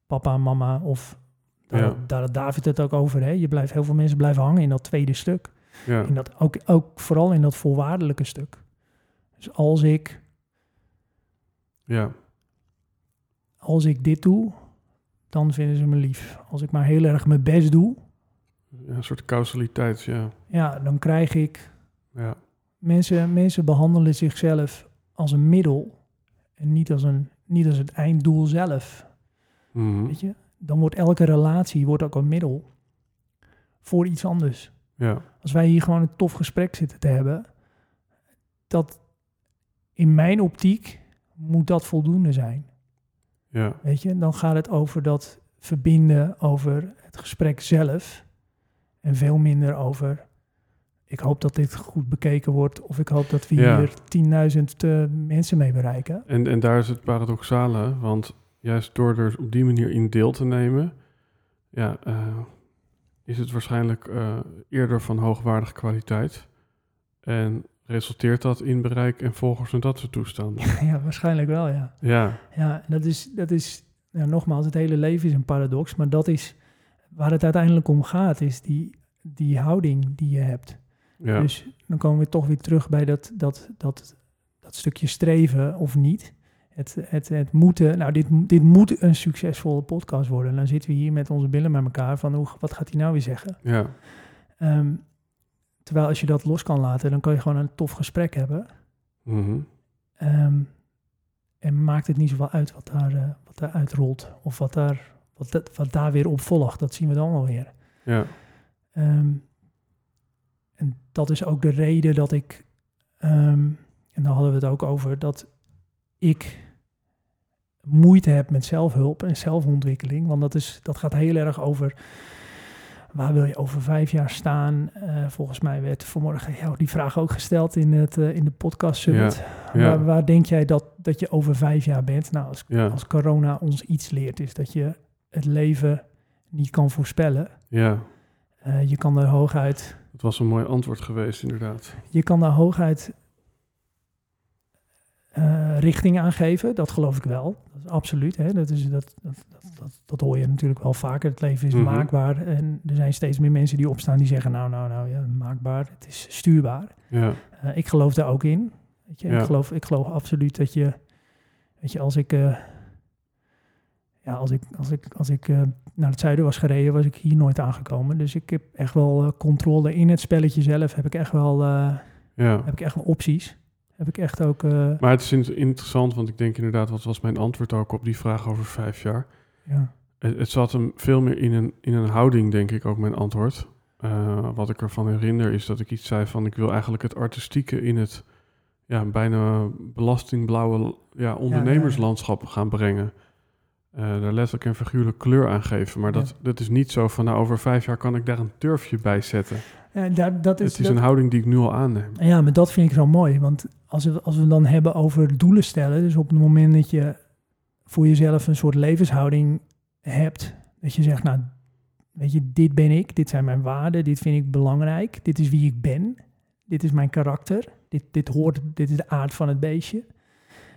Papa, mama of... Daar, Ja. daar had David het ook over. Hè? Je blijft, heel veel mensen blijven hangen in dat tweede stuk. ja, In dat, ook, ook vooral in dat voorwaardelijke stuk. Dus als ik ja, als ik dit doe, dan vinden ze me lief. Als ik maar heel erg mijn best doe, ja, een soort causaliteit, ja. ja, dan krijg ik... Ja, Mensen, mensen behandelen zichzelf als een middel en niet als, een, niet als het einddoel zelf. mhm, Weet je? Dan wordt elke relatie wordt ook een middel voor iets anders. ja, Als wij hier gewoon een tof gesprek zitten te hebben, dat in mijn optiek moet dat voldoende zijn. ja, Weet je, dan gaat het over dat verbinden over het gesprek zelf. En veel minder over. Ik hoop dat dit goed bekeken wordt. Of ik hoop dat we Ja. hier 10.000 eh, mensen mee bereiken. En, en daar is het paradoxale, want juist door er op die manier in deel te nemen, ja, eh, is het waarschijnlijk eh, eerder van hoogwaardige kwaliteit. En resulteert dat in bereik en volgers en dat soort toestanden. ja, waarschijnlijk wel, ja. Ja, Ja, dat is, dat is ja, nogmaals, het hele leven is een paradox. Maar dat is waar het uiteindelijk om gaat, is die, die houding die je hebt. ja, Dus dan komen we toch weer terug bij dat, dat, dat, dat stukje streven of niet. Het, het, het moeten, nou dit, dit moet een succesvolle podcast worden. En dan zitten we hier met onze billen met elkaar van hoe, wat gaat hij nou weer zeggen? ja, Ehm, terwijl als je dat los kan laten, dan kan je gewoon een tof gesprek hebben. mhm, Ehm, en maakt het niet zoveel uit wat daar, eh, wat daar uitrolt of wat daar, wat, dat, wat daar weer op volgt. Dat zien we dan wel weer. ja, Ehm, en dat is ook de reden dat ik, en daar hadden we het ook over, dat ik moeite heb met zelfhulp en zelfontwikkeling. Want dat, is, dat gaat heel erg over waar wil je over vijf jaar staan. Eh, volgens mij werd vanmorgen jou die vraag ook gesteld in, het, eh, in de podcast summit. ja. Waar, waar denk jij dat, dat je over vijf jaar bent? Nou, als, ja, als corona ons iets leert, is dat je het leven niet kan voorspellen. ja. Eh, je kan er hooguit Dat was een mooi antwoord geweest, inderdaad. Je kan daar hooguit eh richting aan geven, dat geloof ik wel. Dat is absoluut. Hè? Dat, is, dat, dat, dat, dat, hoor je natuurlijk wel vaker. Het leven is Mhm. maakbaar. En er zijn steeds meer mensen die opstaan die zeggen: Nou, nou, nou, ja, maakbaar. Het is stuurbaar. Ja, Eh, ik geloof daar ook in. Weet je? Ja. Ik, geloof, ik geloof absoluut dat je, weet je, als ik, eh, ja, als ik, als ik, als ik naar het zuiden was gereden, was ik hier nooit aangekomen. Dus ik heb echt wel controle in het spelletje zelf. Heb ik echt wel, Ja. heb ik echt wel opties. Heb ik echt ook, eh, Maar het is in- interessant, want ik denk inderdaad, wat was mijn antwoord ook op die vraag over vijf jaar? ja, Het, het zat hem veel meer in een, in een houding, denk ik, ook mijn antwoord. Eh, wat ik ervan herinner is dat ik iets zei van... ik wil eigenlijk het artistieke in het ja, bijna belastingblauwe ja, ondernemerslandschap gaan brengen. Eh, daar letterlijk en figuurlijk kleur aan geven. Maar dat, dat is niet zo van, nou, over vijf jaar kan ik daar een turfje bij zetten. Ja, daar, dat is, het is dat- een houding die ik nu al aanneem. Ja, maar dat vind ik zo mooi. Want als we, als we dan hebben over doelen stellen, dus op het moment dat je voor jezelf een soort levenshouding hebt, dat je zegt, nou, weet je, dit ben ik, dit zijn mijn waarden, dit vind ik belangrijk, dit is wie ik ben, dit is mijn karakter, dit, dit hoort, dit is de aard van het beestje.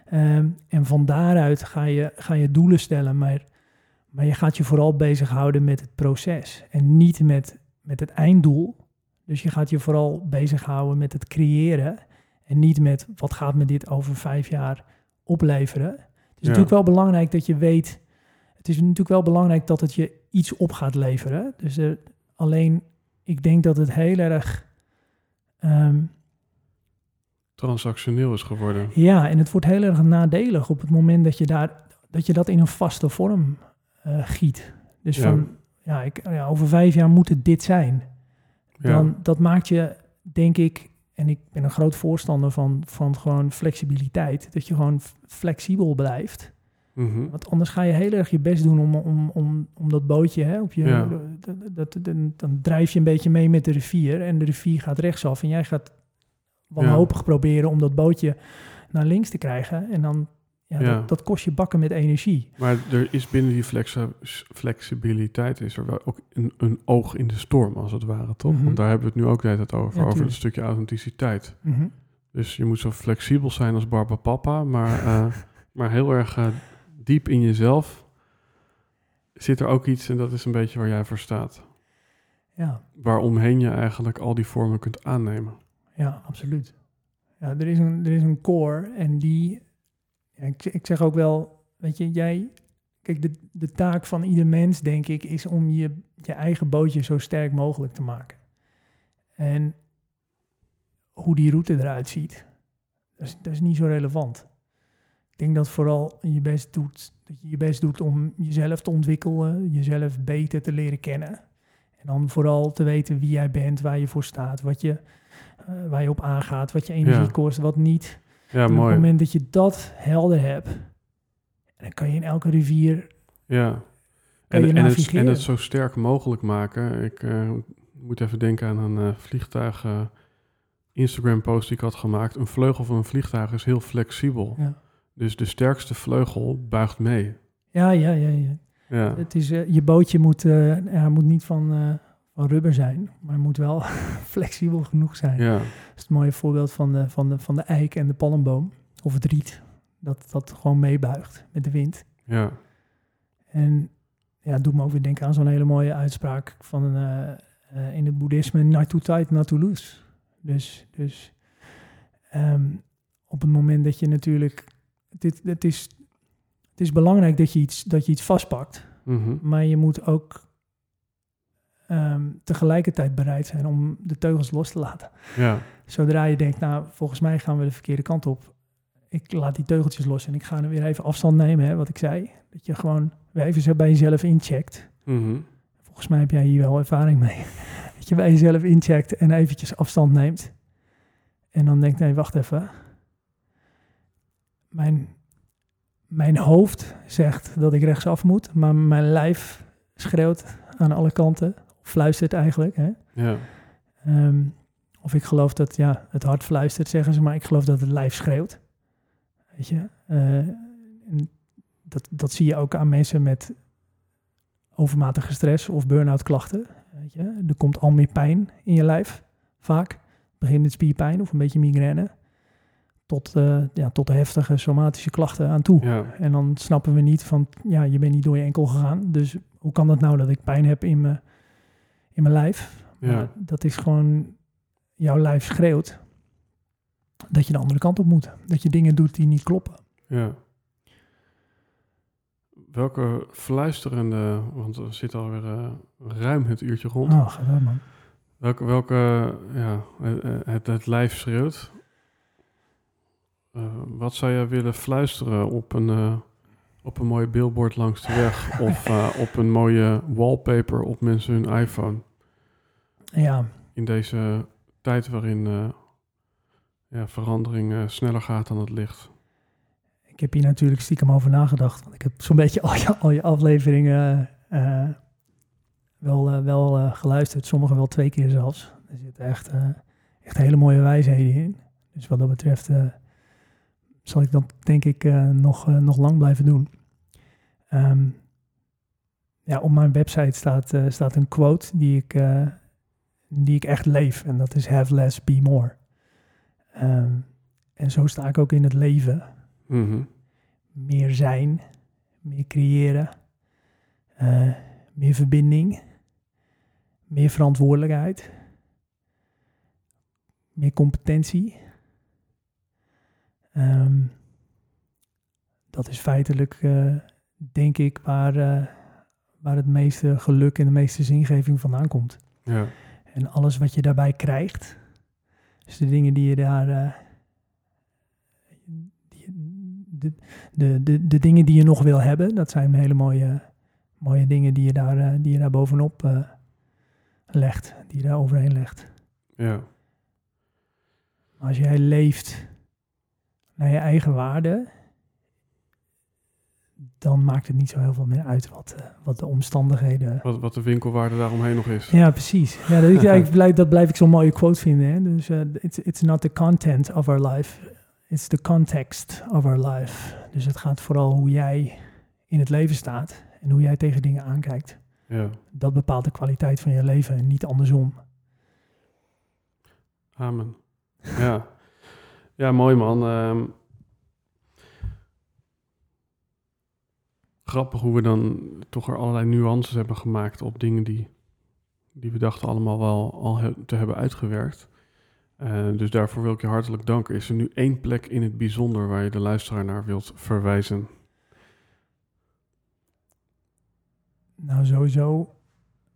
Ehm, en van daaruit ga je, ga je doelen stellen, maar, maar je gaat je vooral bezighouden met het proces en niet met, met het einddoel. Dus je gaat je vooral bezighouden met het creëren en niet met wat gaat me dit over vijf jaar opleveren. Het is Ja. natuurlijk wel belangrijk dat je weet, het is natuurlijk wel belangrijk dat het je iets op gaat leveren. Dus eh, alleen, ik denk dat het heel erg, ehm, Transactioneel is geworden. ja, en het wordt heel erg nadelig op het moment dat je, daar, dat, je dat in een vaste vorm eh, giet. Dus Ja. van, ja, ik, ja, over vijf jaar moet het dit zijn. Ja. dan dat maakt je, denk ik, en ik ben een groot voorstander van, van gewoon flexibiliteit, dat je gewoon flexibel blijft. Mhm. Want anders ga je heel erg je best doen om, om, om, om dat bootje hè, op je. Ja. Dat, dat, dan, dan drijf je een beetje mee met de rivier en de rivier gaat rechtsaf en jij gaat wanhopig proberen om dat bootje naar links te krijgen. En dan, ja, Ja. Dat, dat kost je bakken met energie. Maar er is binnen die flexi- flexibiliteit is er wel ook een, een oog in de storm, als het ware, toch? Mhm. Want daar hebben we het nu ook de hele tijd over, Ja, over het stukje authenticiteit. Mhm. Dus je moet zo flexibel zijn als Barbapapa, maar, eh, maar heel erg eh, diep in jezelf zit er ook iets, en dat is een beetje waar jij voor staat. Ja. Waaromheen je eigenlijk al die vormen kunt aannemen. Ja, absoluut. Ja, er is een, er is een core en die, ja, ik, ik zeg ook wel, weet je, jij, kijk, de, de taak van ieder mens, denk ik, is om je, je eigen bootje zo sterk mogelijk te maken. En hoe die route eruit ziet, dat is, dat is niet zo relevant. Ik denk dat vooral je best doet, dat je je best doet om jezelf te ontwikkelen, jezelf beter te leren kennen. En dan vooral te weten wie jij bent, waar je voor staat, wat je, eh, waar je op aangaat, wat je energie Ja. kost, wat niet. Ja, En op het mooi. moment dat je dat helder hebt, dan kan je in elke rivier Ja. En, en, het, en het zo sterk mogelijk maken. Ik eh, moet even denken aan een eh, vliegtuig eh, Instagram post die ik had gemaakt. Een vleugel van een vliegtuig is heel flexibel. Ja. Dus de sterkste vleugel buigt mee. Ja, ja, ja. ja. Ja, Het is, eh, je bootje moet, eh, ja, moet niet van, eh, van rubber zijn, maar moet wel flexibel genoeg zijn. ja, Dat is het mooie voorbeeld van de, van, de, van de eik en de palmboom, of het riet, dat dat gewoon meebuigt met de wind. ja, En ja, doet me ook weer denken aan zo'n hele mooie uitspraak van eh, eh, in het boeddhisme, not too tight, not too loose. Dus, dus ehm, op het moment dat je natuurlijk, dit, het, is, het is belangrijk dat je iets, dat je iets vastpakt, mhm, maar je moet ook ehm, tegelijkertijd bereid zijn om de teugels los te laten. ja, Zodra je denkt, nou, volgens mij gaan we de verkeerde kant op. Ik laat die teugeltjes los en ik ga er weer even afstand nemen, hè, wat ik zei. Dat je gewoon weer even zo bij jezelf incheckt. mhm, Volgens mij heb jij hier wel ervaring mee. Dat je bij jezelf incheckt en eventjes afstand neemt. En dan denkt, nee, wacht even. Mijn, mijn hoofd zegt dat ik rechtsaf moet, maar mijn lijf schreeuwt aan alle kanten. Fluistert eigenlijk, hè. ja, Ehm, of ik geloof dat ja, het hart fluistert, zeggen ze, maar ik geloof dat het lijf schreeuwt. Weet je? Eh, dat, dat zie je ook aan mensen met overmatige stress of burn-out klachten. Weet je? Er komt al meer pijn in je lijf, vaak. Het begint met spierpijn of een beetje migraine. Tot, eh, ja, tot heftige somatische klachten aan toe. ja, En dan snappen we niet van, ja, je bent niet door je enkel gegaan. Dus hoe kan dat nou dat ik pijn heb in mijn, in mijn lijf? ja, dat is gewoon, jouw lijf schreeuwt dat je de andere kant op moet. Dat je dingen doet die niet kloppen. ja. welke fluisterende, want we zitten alweer uh, ruim het uurtje rond. Oh, man. Welke, welke ja, het, het lijf schreeuwt. Uh, wat zou jij willen fluisteren op een, uh, op een mooie billboard langs de weg of op een mooie wallpaper op mensen hun iPhone? Ja. In deze tijd waarin ja, verandering sneller gaat dan het licht. Ik heb hier natuurlijk stiekem over nagedacht. Want ik heb zo'n beetje al je, al je afleveringen wel, wel geluisterd. Sommige wel twee keer zelfs. Er zitten echt, echt hele mooie wijsheden in. Dus wat dat betreft zal ik dat denk ik nog, nog lang blijven doen. Um, ja, op mijn website staat, staat een quote die ik, die ik echt leef. En dat is have less, be more. Um, en zo sta ik ook in het leven. Mm -hmm. Meer zijn, meer creëren, meer verbinding, meer verantwoordelijkheid, meer competentie. Um, dat is feitelijk, uh, denk ik, waar, uh, waar het meeste geluk en de meeste zingeving vandaan komt. Ja. En alles wat je daarbij krijgt, dus de dingen die je daar. Uh, die, de, de, de, de dingen die je nog wil hebben, dat zijn hele mooie, mooie dingen die je daar, die je daar bovenop legt, die je daar overheen legt. Ja. Als jij leeft naar je eigen waarde, dan maakt het niet zo heel veel meer uit wat, uh, wat de omstandigheden... Wat, wat de winkelwaarde daaromheen nog is. Ja, precies. Ja, dat, ik, blijf, dat blijf ik zo'n mooie quote vinden. Hè? Dus uh, it's, it's not the content of our life, it's the context of our life. Dus het gaat vooral hoe jij in het leven staat en hoe jij tegen dingen aankijkt. Ja. Dat bepaalt de kwaliteit van je leven en niet andersom. Amen. Ja. Ja, mooi man. Um, grappig hoe we dan toch er allerlei nuances hebben gemaakt op dingen die, die we dachten allemaal wel al he te hebben uitgewerkt. Uh, dus daarvoor wil ik je hartelijk danken. Is er nu één plek in het bijzonder waar je de luisteraar naar wilt verwijzen? Nou, sowieso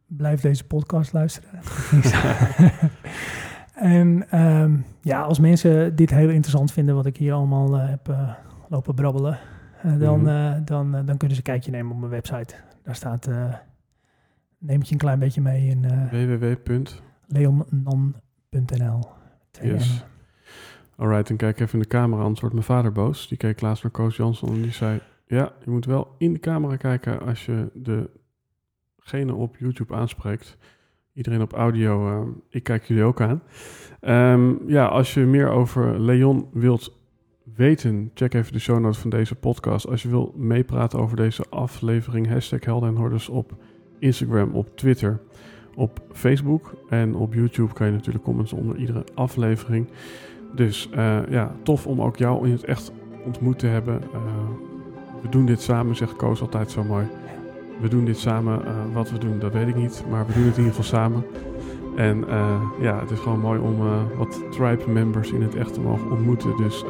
blijf deze podcast luisteren. En um, ja, als mensen dit heel interessant vinden, wat ik hier allemaal uh, heb uh, lopen brabbelen, dan, mm -hmm. dan, dan kunnen ze een kijkje nemen op mijn website. Daar staat, neem het je een klein beetje mee in www.leonnan.nl. Yes. Alright, en kijk even in de camera, anders wordt mijn vader boos. Die keek laatst naar Koos Jansson en die zei... Ja, je moet wel in de camera kijken als je degene op YouTube aanspreekt iedereen op audio, uh, ik kijk jullie ook aan. Um, ja, als je meer over Leon wilt weten, check even de show notes van deze podcast. Als je wil meepraten over deze aflevering, hashtag Helden en Hordes op Instagram, op Twitter, op Facebook en op YouTube kan je natuurlijk comments onder iedere aflevering. Dus uh, ja, tof om ook jou in het echt ontmoet te hebben. Uh, we doen dit samen, zegt Koos altijd zo mooi we doen dit samen. Uh, wat we doen, dat weet ik niet. Maar we doen het in ieder geval samen. En uh, ja, het is gewoon mooi om uh, wat tribe members in het echt te mogen ontmoeten. Dus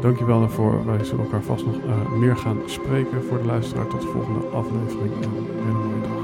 dankjewel daarvoor. Wij zullen elkaar vast nog meer gaan spreken voor de luisteraar. Tot de volgende aflevering. En een mooie dag.